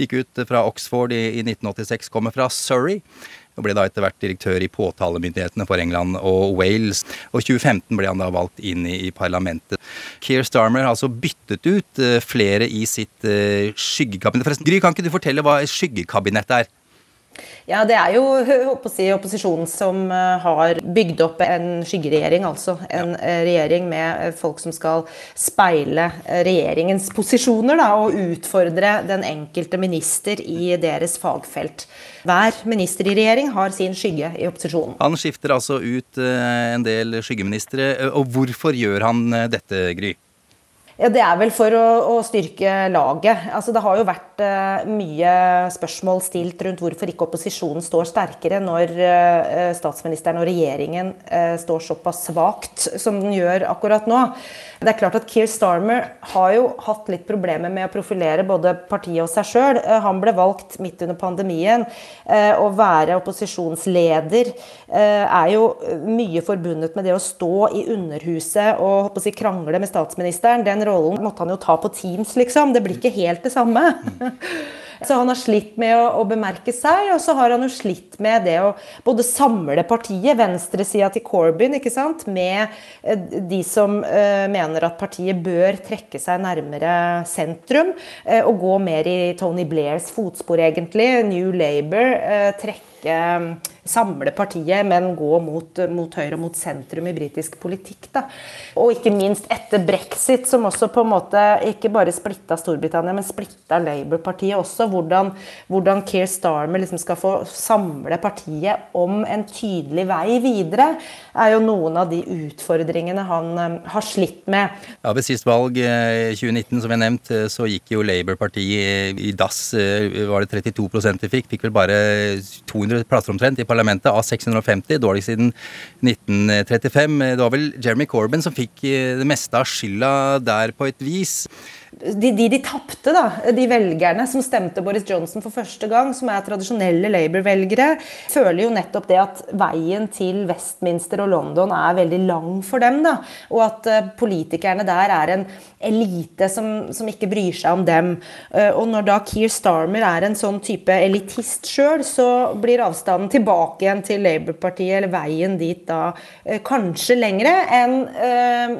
Gikk ut fra Oxford i 1986, kommer fra Surrey. Og ble da etter hvert direktør i påtalemyndighetene for England og Wales. Og 2015 ble han da valgt inn i, i parlamentet. Keir Starmer har altså byttet ut uh, flere i sitt skyggekabinett. Forresten, Gry, kan ikke du fortelle hva skyggekabinett er? Ja, Det er jo si, opposisjonen som eh, har bygd opp en skyggeregjering. Altså en ja. Eh, regjering med eh, folk som skal speile regjeringens posisjoner da, og utfordre den enkelte minister i deres fagfelt. Hver minister i regjering har sin skygge i opposisjonen. Han skifter altså ut en del skyggeministre. Og hvorfor gjør han dette, Gry? Ja, Det er vel for å, å styrke laget. Altså, det har jo vært uh, mye spørsmål stilt rundt hvorfor ikke opposisjonen står sterkere når uh, statsministeren og regjeringen uh, står såpass svakt som den gjør akkurat nå. Det er klart at Keir Starmer har jo hatt litt problemer med å profilere både partiet og seg sjøl. Han ble valgt midt under pandemien. Å være opposisjonsleder er jo mye forbundet med det å stå i Underhuset og si, krangle med statsministeren. Den rollen måtte han jo ta på Teams, liksom. Det blir ikke helt det samme. Så han har slitt med å, å, bemerke seg, og så har han jo slitt med det å både samle partiet, venstresida til Corbyn, ikke sant, med eh, de som uh, mener at partiet bør trekke seg nærmere sentrum, uh, og gå mer i Tony Blairs fotspor, egentlig. New Labour. Uh, trekke samle partiet, men gå mot, mot høyre og mot sentrum i britisk politikk. Da. Og ikke minst etter brexit, som også på en måte ikke bare splitta Storbritannia, men splitta Labour-partiet også. Hvordan, hvordan Keir Starmer liksom skal få samle partiet om en tydelig vei videre, er jo noen av de utfordringene han um, har slitt med. Ja, Ved sist valg i eh, 2019, som jeg nevnt, eh, så gikk jo Labour-partiet i dass. Var det 32 de fikk? Fikk vel bare 200 plasser omtrent i parlamentet parlamentet av 650, dårlig siden 1935. Det var vel Jeremy Corbyn som fikk eh, det meste av skylda der på et vis de, de, de tapte, da, de velgerne som stemte Boris Johnson for første gang, som er tradisjonelle Labour-velgere, føler jo nettopp det at veien til Westminster og London er veldig lang for dem. da, Og at uh, politikerne der er en elite som, som, ikke bryr seg om dem. Uh, og når da Keir Starmer er en sånn type elitist sjøl, så blir avstanden tilbake igjen til Labour-partiet, eller veien dit da, uh, kanskje lengre enn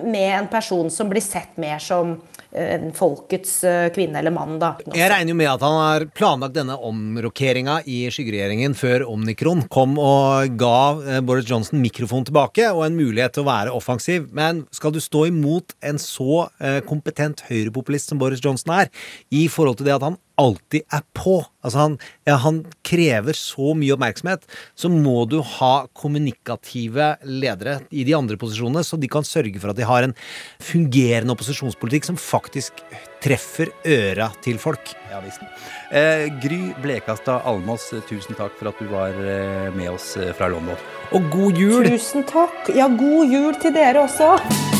med en person som blir sett mer som en folkets eh, kvinne eller mann. da. Jeg regner jo med at han har planlagt denne omrokeringa i skyggeregjeringen før omnikron kom og ga eh, Boris Johnson mikrofon tilbake og en mulighet til å være offensiv. Men skal du stå imot en så eh, kompetent høyrepopulist som Boris Johnson er, i forhold til det at han alltid er på. Altså han, ja, han, krever så mye oppmerksomhet. Så må du ha kommunikative ledere i de andre posisjonene, så de kan sørge for at de har en fungerende opposisjonspolitikk som faktisk treffer øra til folk. Ja, visst. Eh, Gry Blekastad Almås, tusen takk for at du var eh, med oss eh, fra London. Og god jul! Tusen takk. Ja, god jul til dere også.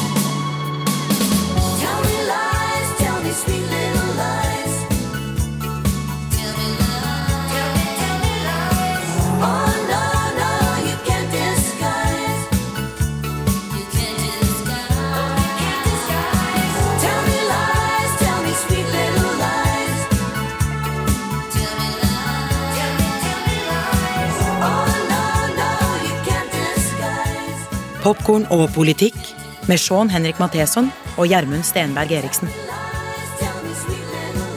Popkorn og politikk Med Sean Henrik Matheson og Gjermund Stenberg Eriksen.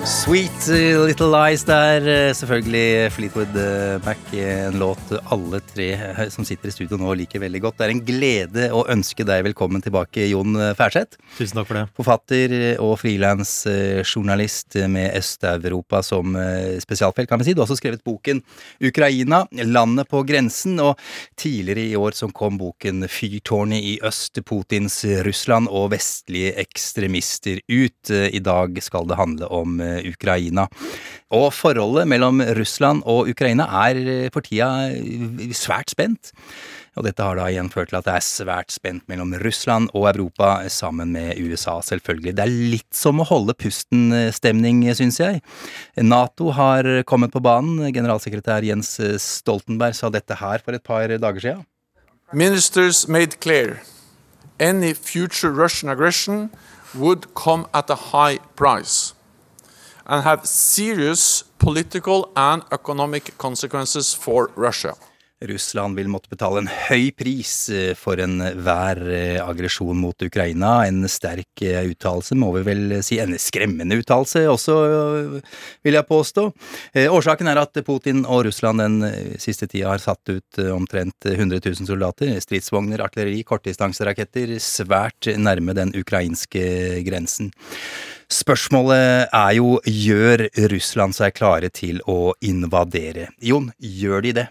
Sweet uh, Little Lies der. uh, Selvfølgelig Fleetwood uh, Mac. En låt alle tre som sitter i studio nå liker veldig godt. Det er en glede å ønske deg velkommen tilbake, Jon Færseth. Tusen takk for det. Forfatter og frilansjournalist med Øst-Europa som spesialfelt, kan vi si. Du har også skrevet boken 'Ukraina landet på grensen', og tidligere i år som kom boken 'Fyrtårnet i øst Putins Russland og vestlige ekstremister ut'. I dag skal det handle om Ukraina. Og forholdet mellom Russland og Ukraina er eh, for tida eh, svært spent. Og dette har da igjen ført til at det er svært spent mellom Russland og Europa, sammen med USA, selvfølgelig. Det er litt som å holde pusten-stemning, syns jeg. Nato har kommet på banen. Generalsekretær Jens Stoltenberg sa dette her for et par dager siden. Ministers made clear any future Russian aggression would come at a high price and have serious political and economic consequences for Russia. Russland vil måtte betale en høy pris eh, for enhver eh, aggresjon mot Ukraina. En sterk eh, uttalelse, må vi vel si. En skremmende uttalelse også, vil jeg påstå. Årsaken er at Putin og Russland den siste tida har satt ut omtrent 100 000 soldater. Stridsvogner, artilleri, kortdistanseraketter svært nærme den ukrainske grensen. Spørsmålet er jo gjør Russland seg klare til å invadere? Jon, gjør de det?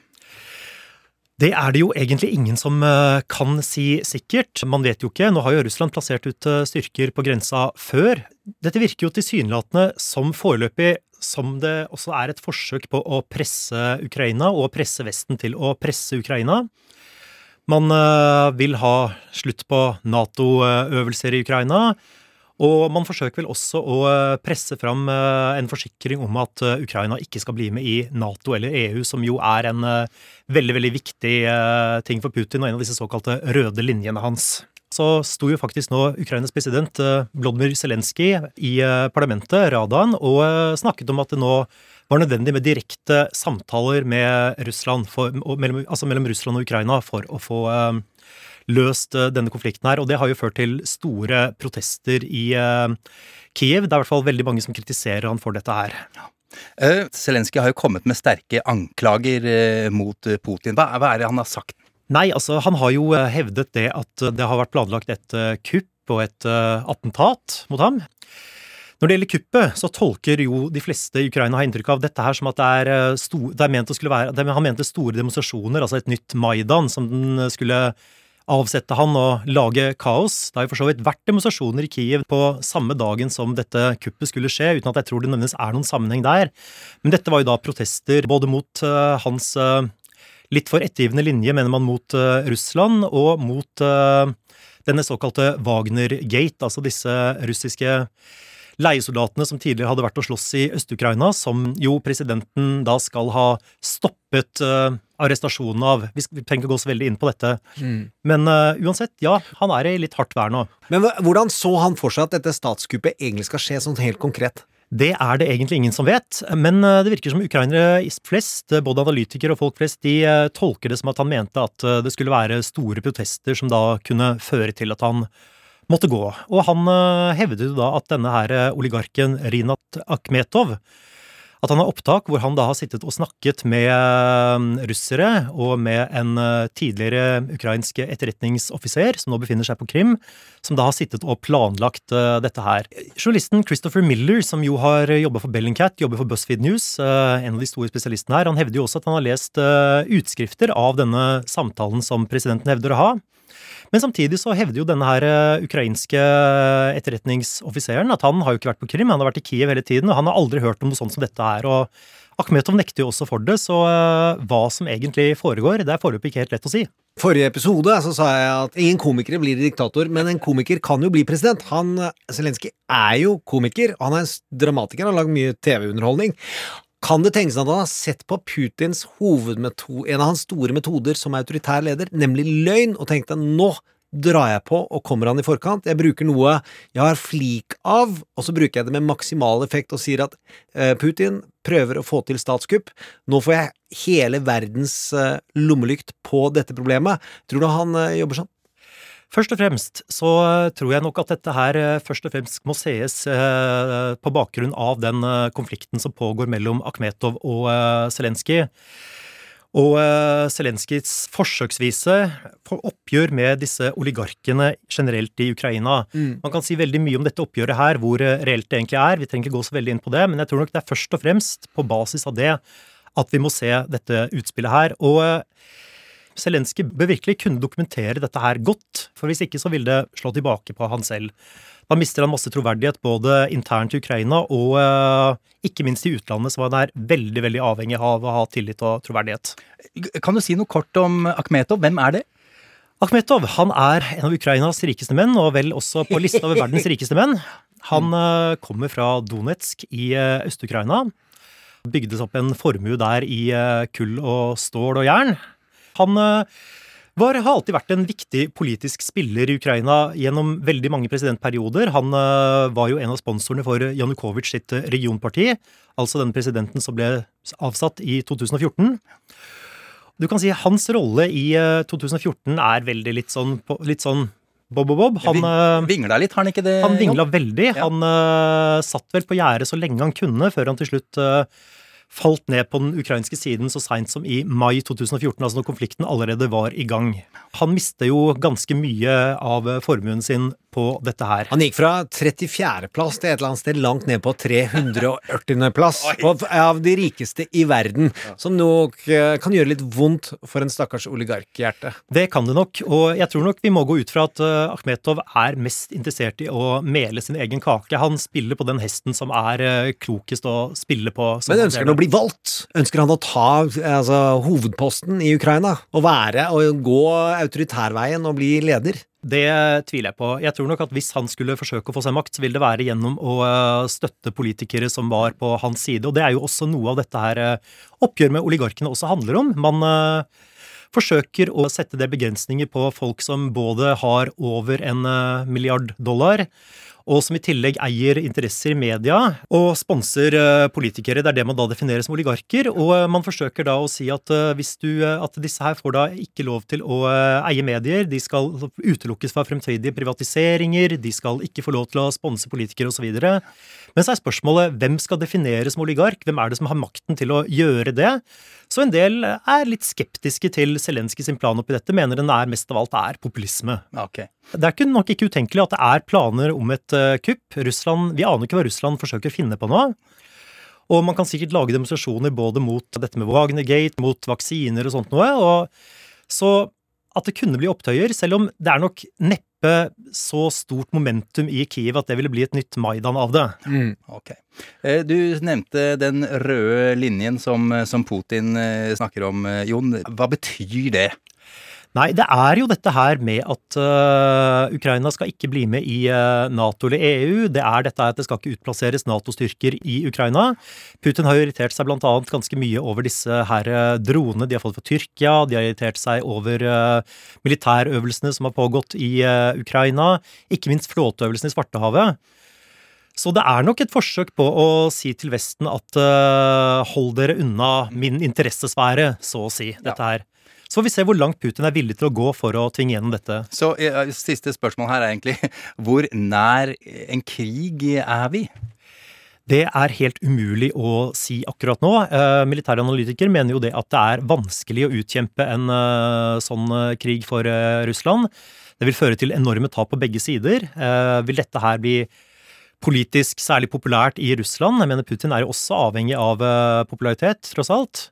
Det er det jo egentlig ingen som eh, kan si sikkert. Man vet jo ikke. Nå har jo Russland plassert ut eh, styrker på grensa før. Dette virker jo tilsynelatende som foreløpig som det også er et forsøk på å presse Ukraina og presse Vesten til å presse Ukraina. Man eh, vil ha slutt på Nato-øvelser i Ukraina. Og man forsøker vel også å eh, presse fram eh, en forsikring om at eh, Ukraina ikke skal bli med i Nato eller EU, som jo er en veldig, veldig viktig ting for Putin og en av disse såkalte røde linjene hans. Så sto jo faktisk nå Ukrainas president Vlodymyr Zelenskyj i parlamentet, Radaen, og snakket om at det nå var nødvendig med direkte samtaler med Russland, for, altså mellom Russland og Ukraina for å få løst eh, denne konflikten her. Og det har jo ført til store protester i eh, Kiev. Det er i hvert fall veldig mange som kritiserer han for dette her. Uh, Zelenskyj har jo kommet med sterke anklager mot Putin. Hva, hva, er det han har sagt? Nei, altså han har jo hevdet det at det har vært planlagt et kupp og et attentat mot ham. Når det gjelder kuppet, så tolker jo de fleste i Ukraina har inntrykk av dette her som at det er, sto, det er ment å skulle være Han mente store demonstrasjoner, altså et nytt Maidan, som den skulle avsette han og lage kaos. Det har jo for så vidt vært demonstrasjoner i Kiev på samme dagen som dette kuppet skulle skje, uten at jeg tror det nødvendigvis er noen sammenheng der. Men dette var jo da protester både mot uh, hans uh, litt for ettergivende linje, mener man, mot uh, Russland, og mot denne såkalte Wagner-gate, altså disse russiske leiesoldatene som tidligere hadde vært og slåss i Øst-Ukraina, som jo presidenten da skal ha stoppet uh, arrestasjonen av. Vi, trenger ikke gå så veldig inn på dette. Mm. Men uh, uansett, ja, han er i litt hardt vær nå. Men hvordan så han for seg at dette statskuppet egentlig skal skje, sånn helt konkret? Det er det egentlig ingen som vet, men uh, det virker som ukrainere flest, både analytikere og folk flest, de tolker det som at han mente at det skulle være store protester som da kunne føre til at han måtte gå. Og han uh, hevdet da at denne her eh, oligarken Rinat Akhmetov at han har opptak hvor han da har sittet og snakket med uh, russere og med en tidligere ukrainsk etterretningsoffiser som nå befinner seg på Krim, som da har sittet og planlagt dette her. Journalisten Christopher Miller, som jo har jobba for Bellingcat, jobber for BuzzFeed News, en av de store spesialistene her, han hevder jo også at han har lest utskrifter av denne samtalen som presidenten hevder å ha. Men samtidig så hevder jo denne her eh, ukrainske etterretningsoffiseren at han har jo ikke vært på Krim, han har vært i Kiev hele tiden, og han har aldri hørt om noe sånt som dette her. og Akhmetov nekter jo også for det, så uh, hva som egentlig foregår, det er foreløpig ikke helt lett å si. Forrige episode så sa jeg at ingen komikere blir diktator, men en komiker kan jo bli president. Han, Zelenskyj er jo komiker, han er en dramatiker, han har lagd mye TV-underholdning. Kan det tenkes at han har sett på Putins hovedmetode, en av hans store metoder som autoritær leder, nemlig løgn, og tenkte nå drar jeg på og kommer han i forkant. Jeg bruker noe jeg har flik av, og så bruker jeg det med maksimal effekt og sier at eh, Putin prøver å få til statskupp. Nå får jeg hele verdens eh, lommelykt på dette problemet. Tror du han eh, jobber sånn? Først og fremst så tror jeg nok at dette her eh, først og fremst må sees eh, på bakgrunn av den eh, konflikten som pågår mellom Akhmetov og Zelenskyj. Og Zelenskyjs forsøksvise for oppgjør med disse oligarkene generelt i Ukraina. Mm. Man kan si veldig mye om dette oppgjøret her, hvor reelt det egentlig er. Vi trenger ikke gå så veldig inn på det, men jeg tror nok det er først og fremst på basis av det at vi må se dette utspillet her. Og Zelenskyj bør virkelig kunne dokumentere dette her godt, for hvis ikke så vil det slå tilbake på han selv. Da mister han masse troverdighet både internt i Ukraina og eh, ikke minst i utlandet, som han er veldig veldig avhengig av å ha tillit og troverdighet. Kan du si noe kort om Akhmetov? Hvem er det? Akhmetov han er en av Ukrainas rikeste menn, og vel også på lista over verdens rikeste menn. Han eh, kommer fra Donetsk i eh, Øst-Ukraina. Bygdes opp en formue der i eh, kull og stål og jern. Han eh, var, har alltid vært en viktig politisk spiller i Ukraina gjennom veldig mange presidentperioder. Han eh, var jo en av sponsorene for Janukovitsj sitt eh, regionparti, altså den presidenten som ble avsatt i 2014. Du kan si hans rolle i eh, 2014 er veldig litt sånn, litt sånn Bob og Bob. Han, eh, Vingla litt, har han ikke det? han vingla veldig. veldig. Han uh, satt vel på gjerdet så lenge han kunne, før han til slutt eh, falt ned på den ukrainske siden så seint som i mai 2014, altså når konflikten allerede var i gang. Han mister jo ganske mye av formuen sin på dette her. Han gikk fra 34.-plass til et eller annet sted langt ned på 340.-plass av de rikeste i verden, som nok eh, kan gjøre litt vondt for en stakkars oligarkhjerte. Det kan det nok, og jeg tror nok vi må gå ut fra at eh, Akhmetov er mest interessert i å mele sin egen kake. Han spiller på den hesten som er eh, klokest å spille på. Men ønsker han å bli valgt? Ønsker han å ta altså, hovedposten i Ukraina? Å være og gå autoritærveien og bli leder? Det tviler jeg på. Jeg tror nok at hvis han skulle forsøke å få seg makt, så vil det være gjennom å eh, støtte politikere som var på hans side. Og det er jo også noe av dette her eh, oppgjør med oligarkene også handler om. Man eh, forsøker å sette det begrensninger på folk som både har over en milliard dollar, og som i tillegg eier interesser i media og sponser eh, politikere. Det er det man da definerer som oligarker. Og eh, man forsøker da å si at eh, du, at disse her får da ikke lov til å eie medier, de skal utelukkes fra fremtidige privatiseringer, de skal ikke få lov til å sponse politikere osv. Men så er spørsmålet hvem skal defineres som oligark? Hvem er det som har makten til å gjøre det? Så en del er litt skeptiske til Zelenskyj sin plan oppi dette, mener den er mest av alt er populisme. Okay. Det er ikke, nok ikke utenkelig at det er planer om et eh, kupp. Russland, Vi aner ikke hva Russland forsøker å finne på nå. Og man kan sikkert lage demonstrasjoner både mot dette med Wagnergate, mot vaksiner og sånt noe. Og så at det kunne bli opptøyer, selv om det er nok neppe så stort momentum i Kiev at det ville bli et nytt Maidan av det. Ok. okay. Du nevnte den røde linjen som, som Putin eh, snakker om, eh, Jon. Hva betyr det? Nei, det er jo dette her med at uh, Ukraina skal ikke bli med i uh, Nato eller EU. Det er dette at det skal ikke utplasseres Nato-styrker i Ukraina. Putin har jo irritert seg annet ganske mye over disse her øh, dronene de har fått fra Tyrkia. De har irritert seg over uh, militærøvelsene som har pågått i Ukraina. Ikke minst flåteøvelsen i Svartehavet. Så det er nok et forsøk på å si til Vesten at uh, hold dere unna min interessesfære, så å si, dette her. Så får vi se hvor langt Putin er villig til å gå for å tvinge gjennom dette. Så eh, Siste spørsmål her er egentlig hvor nær en krig er vi? Det er helt umulig å si akkurat nå. Eh, militære analytikere mener jo det at det er vanskelig å utkjempe en eh, sånn krig for Russland. Det vil føre til enorme tap på begge sider. Vil dette her bli politisk særlig populært i Russland? Jeg mener Putin er jo også avhengig av popularitet, tross alt.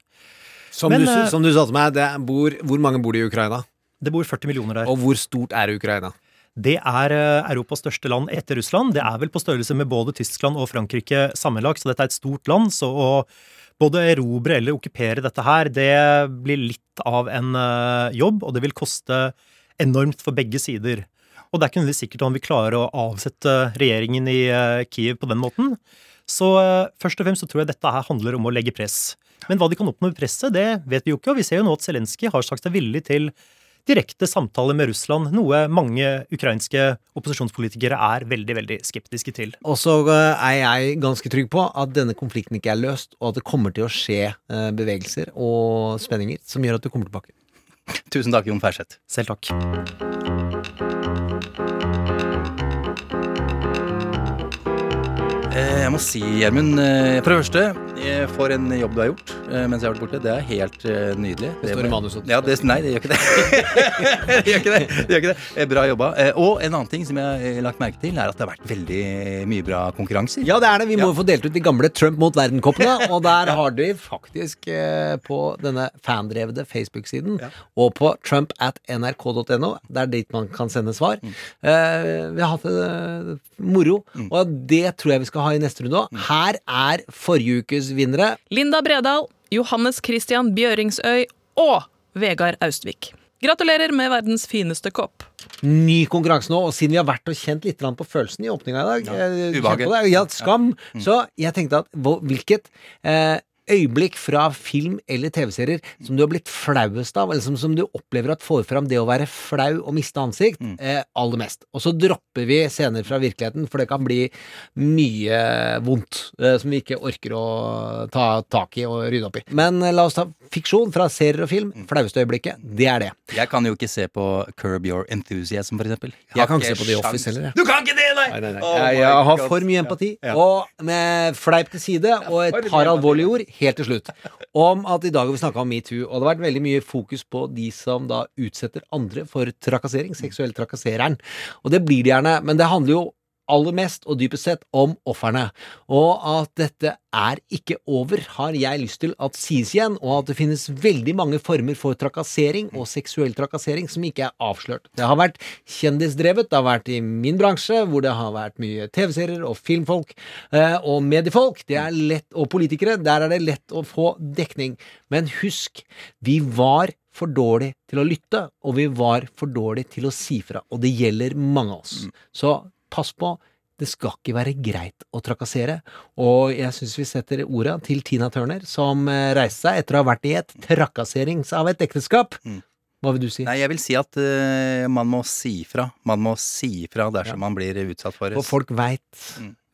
Som, Men, du, eh, som du sa til meg, det bor, hvor mange bor det i Ukraina? Det bor 40 millioner der. Og hvor stort er Ukraina? Det er eh, Europas største land etter Russland. Det er vel på størrelse med både Tyskland og Frankrike sammenlagt, så dette er et stort land. Så å både erobre eller okkupere dette her, det blir litt av en eh, jobb, og det vil koste enormt for begge sider. Og det er ikke nødvendigvis sikkert om vi klarer å avsette regjeringen i Kiev på den måten. Så først og fremst så tror jeg dette her handler om å legge press. Men hva de kan oppnå med presset, det vet vi jo ikke, og vi ser jo nå at Zelenskyj har sagt seg villig til direkte samtaler med Russland, noe mange ukrainske opposisjonspolitikere er veldig, veldig skeptiske til. Og så eh, er jeg ganske trygg på at denne konflikten ikke er løst, og at det kommer til å skje eh, bevegelser og spenninger som gjør at du kommer tilbake. Tusen takk, Jon Ferseth. Selv takk. Må si, Gjermund, eh, for det første, eh, for en jobb du har gjort eh, mens jeg har vært borte. Det er helt nydelig. Det står i manuset. Ja, det, nei, det gjør ikke det. det gjør ikke det. det, gjør ikke det. Bra jobba. Og en annen ting som jeg har lagt merke til, er at det har vært veldig mye bra konkurranser. Ja, det er det. Vi må jo få delt ut de gamle Trump mot verden-koppene. Og der har de faktisk på denne fandrevede Facebook-siden og på trump at nrk.no, det er dit man kan sende svar. Mm. vi har hatt det moro, og det tror jeg vi skal ha i neste runde òg. Her er forrige ukes vinnere. Linda Bredal, Johannes Christian Bjøringsøy og Vegard Austvik. Gratulerer med verdens fineste kopp. Ny konkurranse nå, og siden vi har vært og kjent litt på følelsen i åpninga i dag ja, Ubehaget. på det, Ja, skam. Så jeg tenkte at hvilket eh, øyeblikk fra film eller TV-serier som du har blitt flauest av, eller som, som du opplever at får fram det å være flau og miste ansikt, eh, aller mest. Og så dropper vi scener fra virkeligheten, for det kan bli mye vondt eh, som vi ikke orker å ta tak i og rydde opp i. Men eh, la oss ta fiksjon fra serier og film. Flaueste øyeblikket, det er det. Jeg kan jo ikke se på Curb Your Enthusiasm, for eksempel. Jeg kan ikke se på The Office heller, jeg. Du kan ikke det, nei! Nei, nei, nei. Oh jeg, jeg har for mye empati. Ja. Og med fleip til side, og et par alvorlige ord helt til slutt. Om at i dag har vi snakka om metoo, og det har vært veldig mye fokus på de som da utsetter andre for trakassering. Seksuell trakassereren. Og det blir det gjerne, men det handler jo aller mest, og dypest sett, om ofrene. Og at dette er ikke over, har jeg lyst til at sies igjen, og at det finnes veldig mange former for trakassering og seksuell trakassering som ikke er avslørt. Det har vært kjendisdrevet, det har vært i min bransje, hvor det har vært mye TV-serier og filmfolk eh, og mediefolk. Det er lett, og politikere, der er det lett å få dekning. Men husk, vi var for dårlig til å lytte, og vi var for dårlig til å si fra. Og det gjelder mange av oss. Så pass på. Det skal ikke være greit å trakassere. Og jeg syns vi setter orda til Tina Turner, som eh, reiste seg etter å ha vært i et trakasserings av et ekteskap. Hva vil du si? Nei, jeg vil si at uh, man må si fra. Man må si fra dersom man blir utsatt for Og folk veit,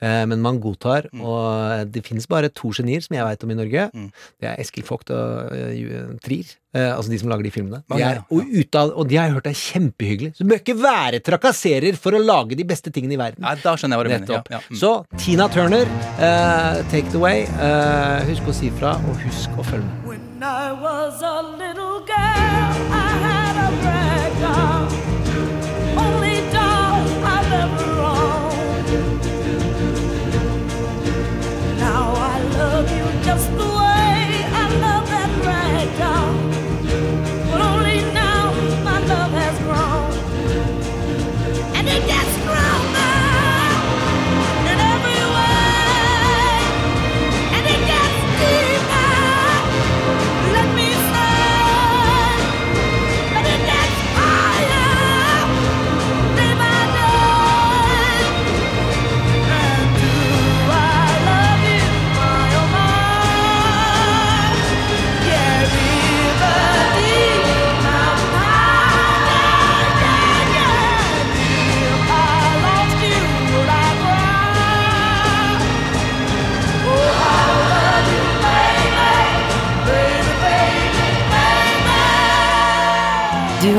eh, men man godtar. Og det finnes bare to genier som jeg veit om i Norge. Det er Eskil Vogt og uh, Trier. Eh, altså de som lager de filmene. De er, ja. og, av, og de har jeg hørt er kjempehyggelig. Så du bør ikke være trakasserer for å lage de beste tingene i verden. Nei, da skjønner jeg hva du mener. Ja, ja. Mm. Så Tina Turner, eh, take it away. Eh, husk å si fra, og husk å følge med. When I was a little girl, I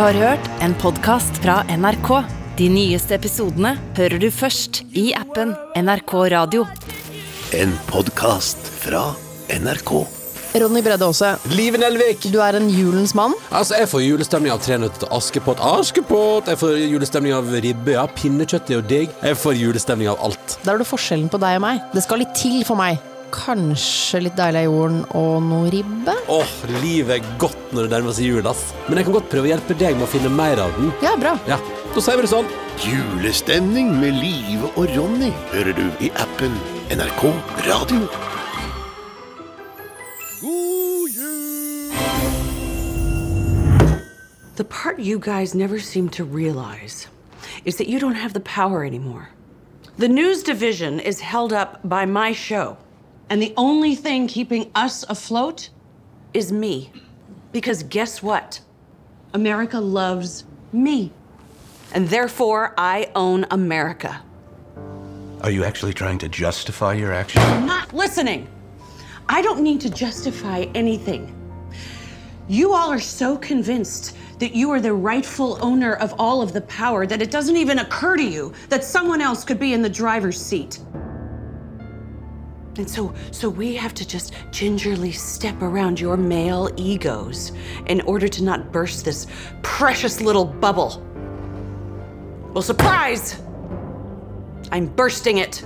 har hørt en podkast fra NRK. De nyeste episodene hører du først i appen NRK Radio. En podkast fra NRK. Ronny Bredde Aase. Liven Elvik. Du er en julens mann. Altså, Jeg får julestemning av Tre nøtter til Askepott. Askepott! Jeg får julestemning av ribbe. Ja, pinnekjøtt er jo digg. Jeg får julestemning av alt. Der er du forskjellen på deg og meg. Det skal litt til for meg. Kanskje litt deilig av jorden og noe ribbe? Åh, livet er godt når det nærmer seg jul, ass. Men jeg kan godt prøve å hjelpe deg med å finne mer av den. Ja, bra. Ja, Da sier vi det sånn. Julestemning med Live og Ronny hører du i appen NRK Radio. The part you guys never seem to realize is that you don't have the power anymore. The news division is held up by my show, and the only thing keeping us afloat is me. Because guess what? America loves me. And therefore, I own America. Are you actually trying to justify your actions? I'm not listening. I don't need to justify anything. You all are so convinced that you are the rightful owner of all of the power that it doesn't even occur to you that someone else could be in the driver's seat. And so, so we have to just gingerly step around your male egos in order to not burst this precious little bubble. Well, surprise! I'm bursting it.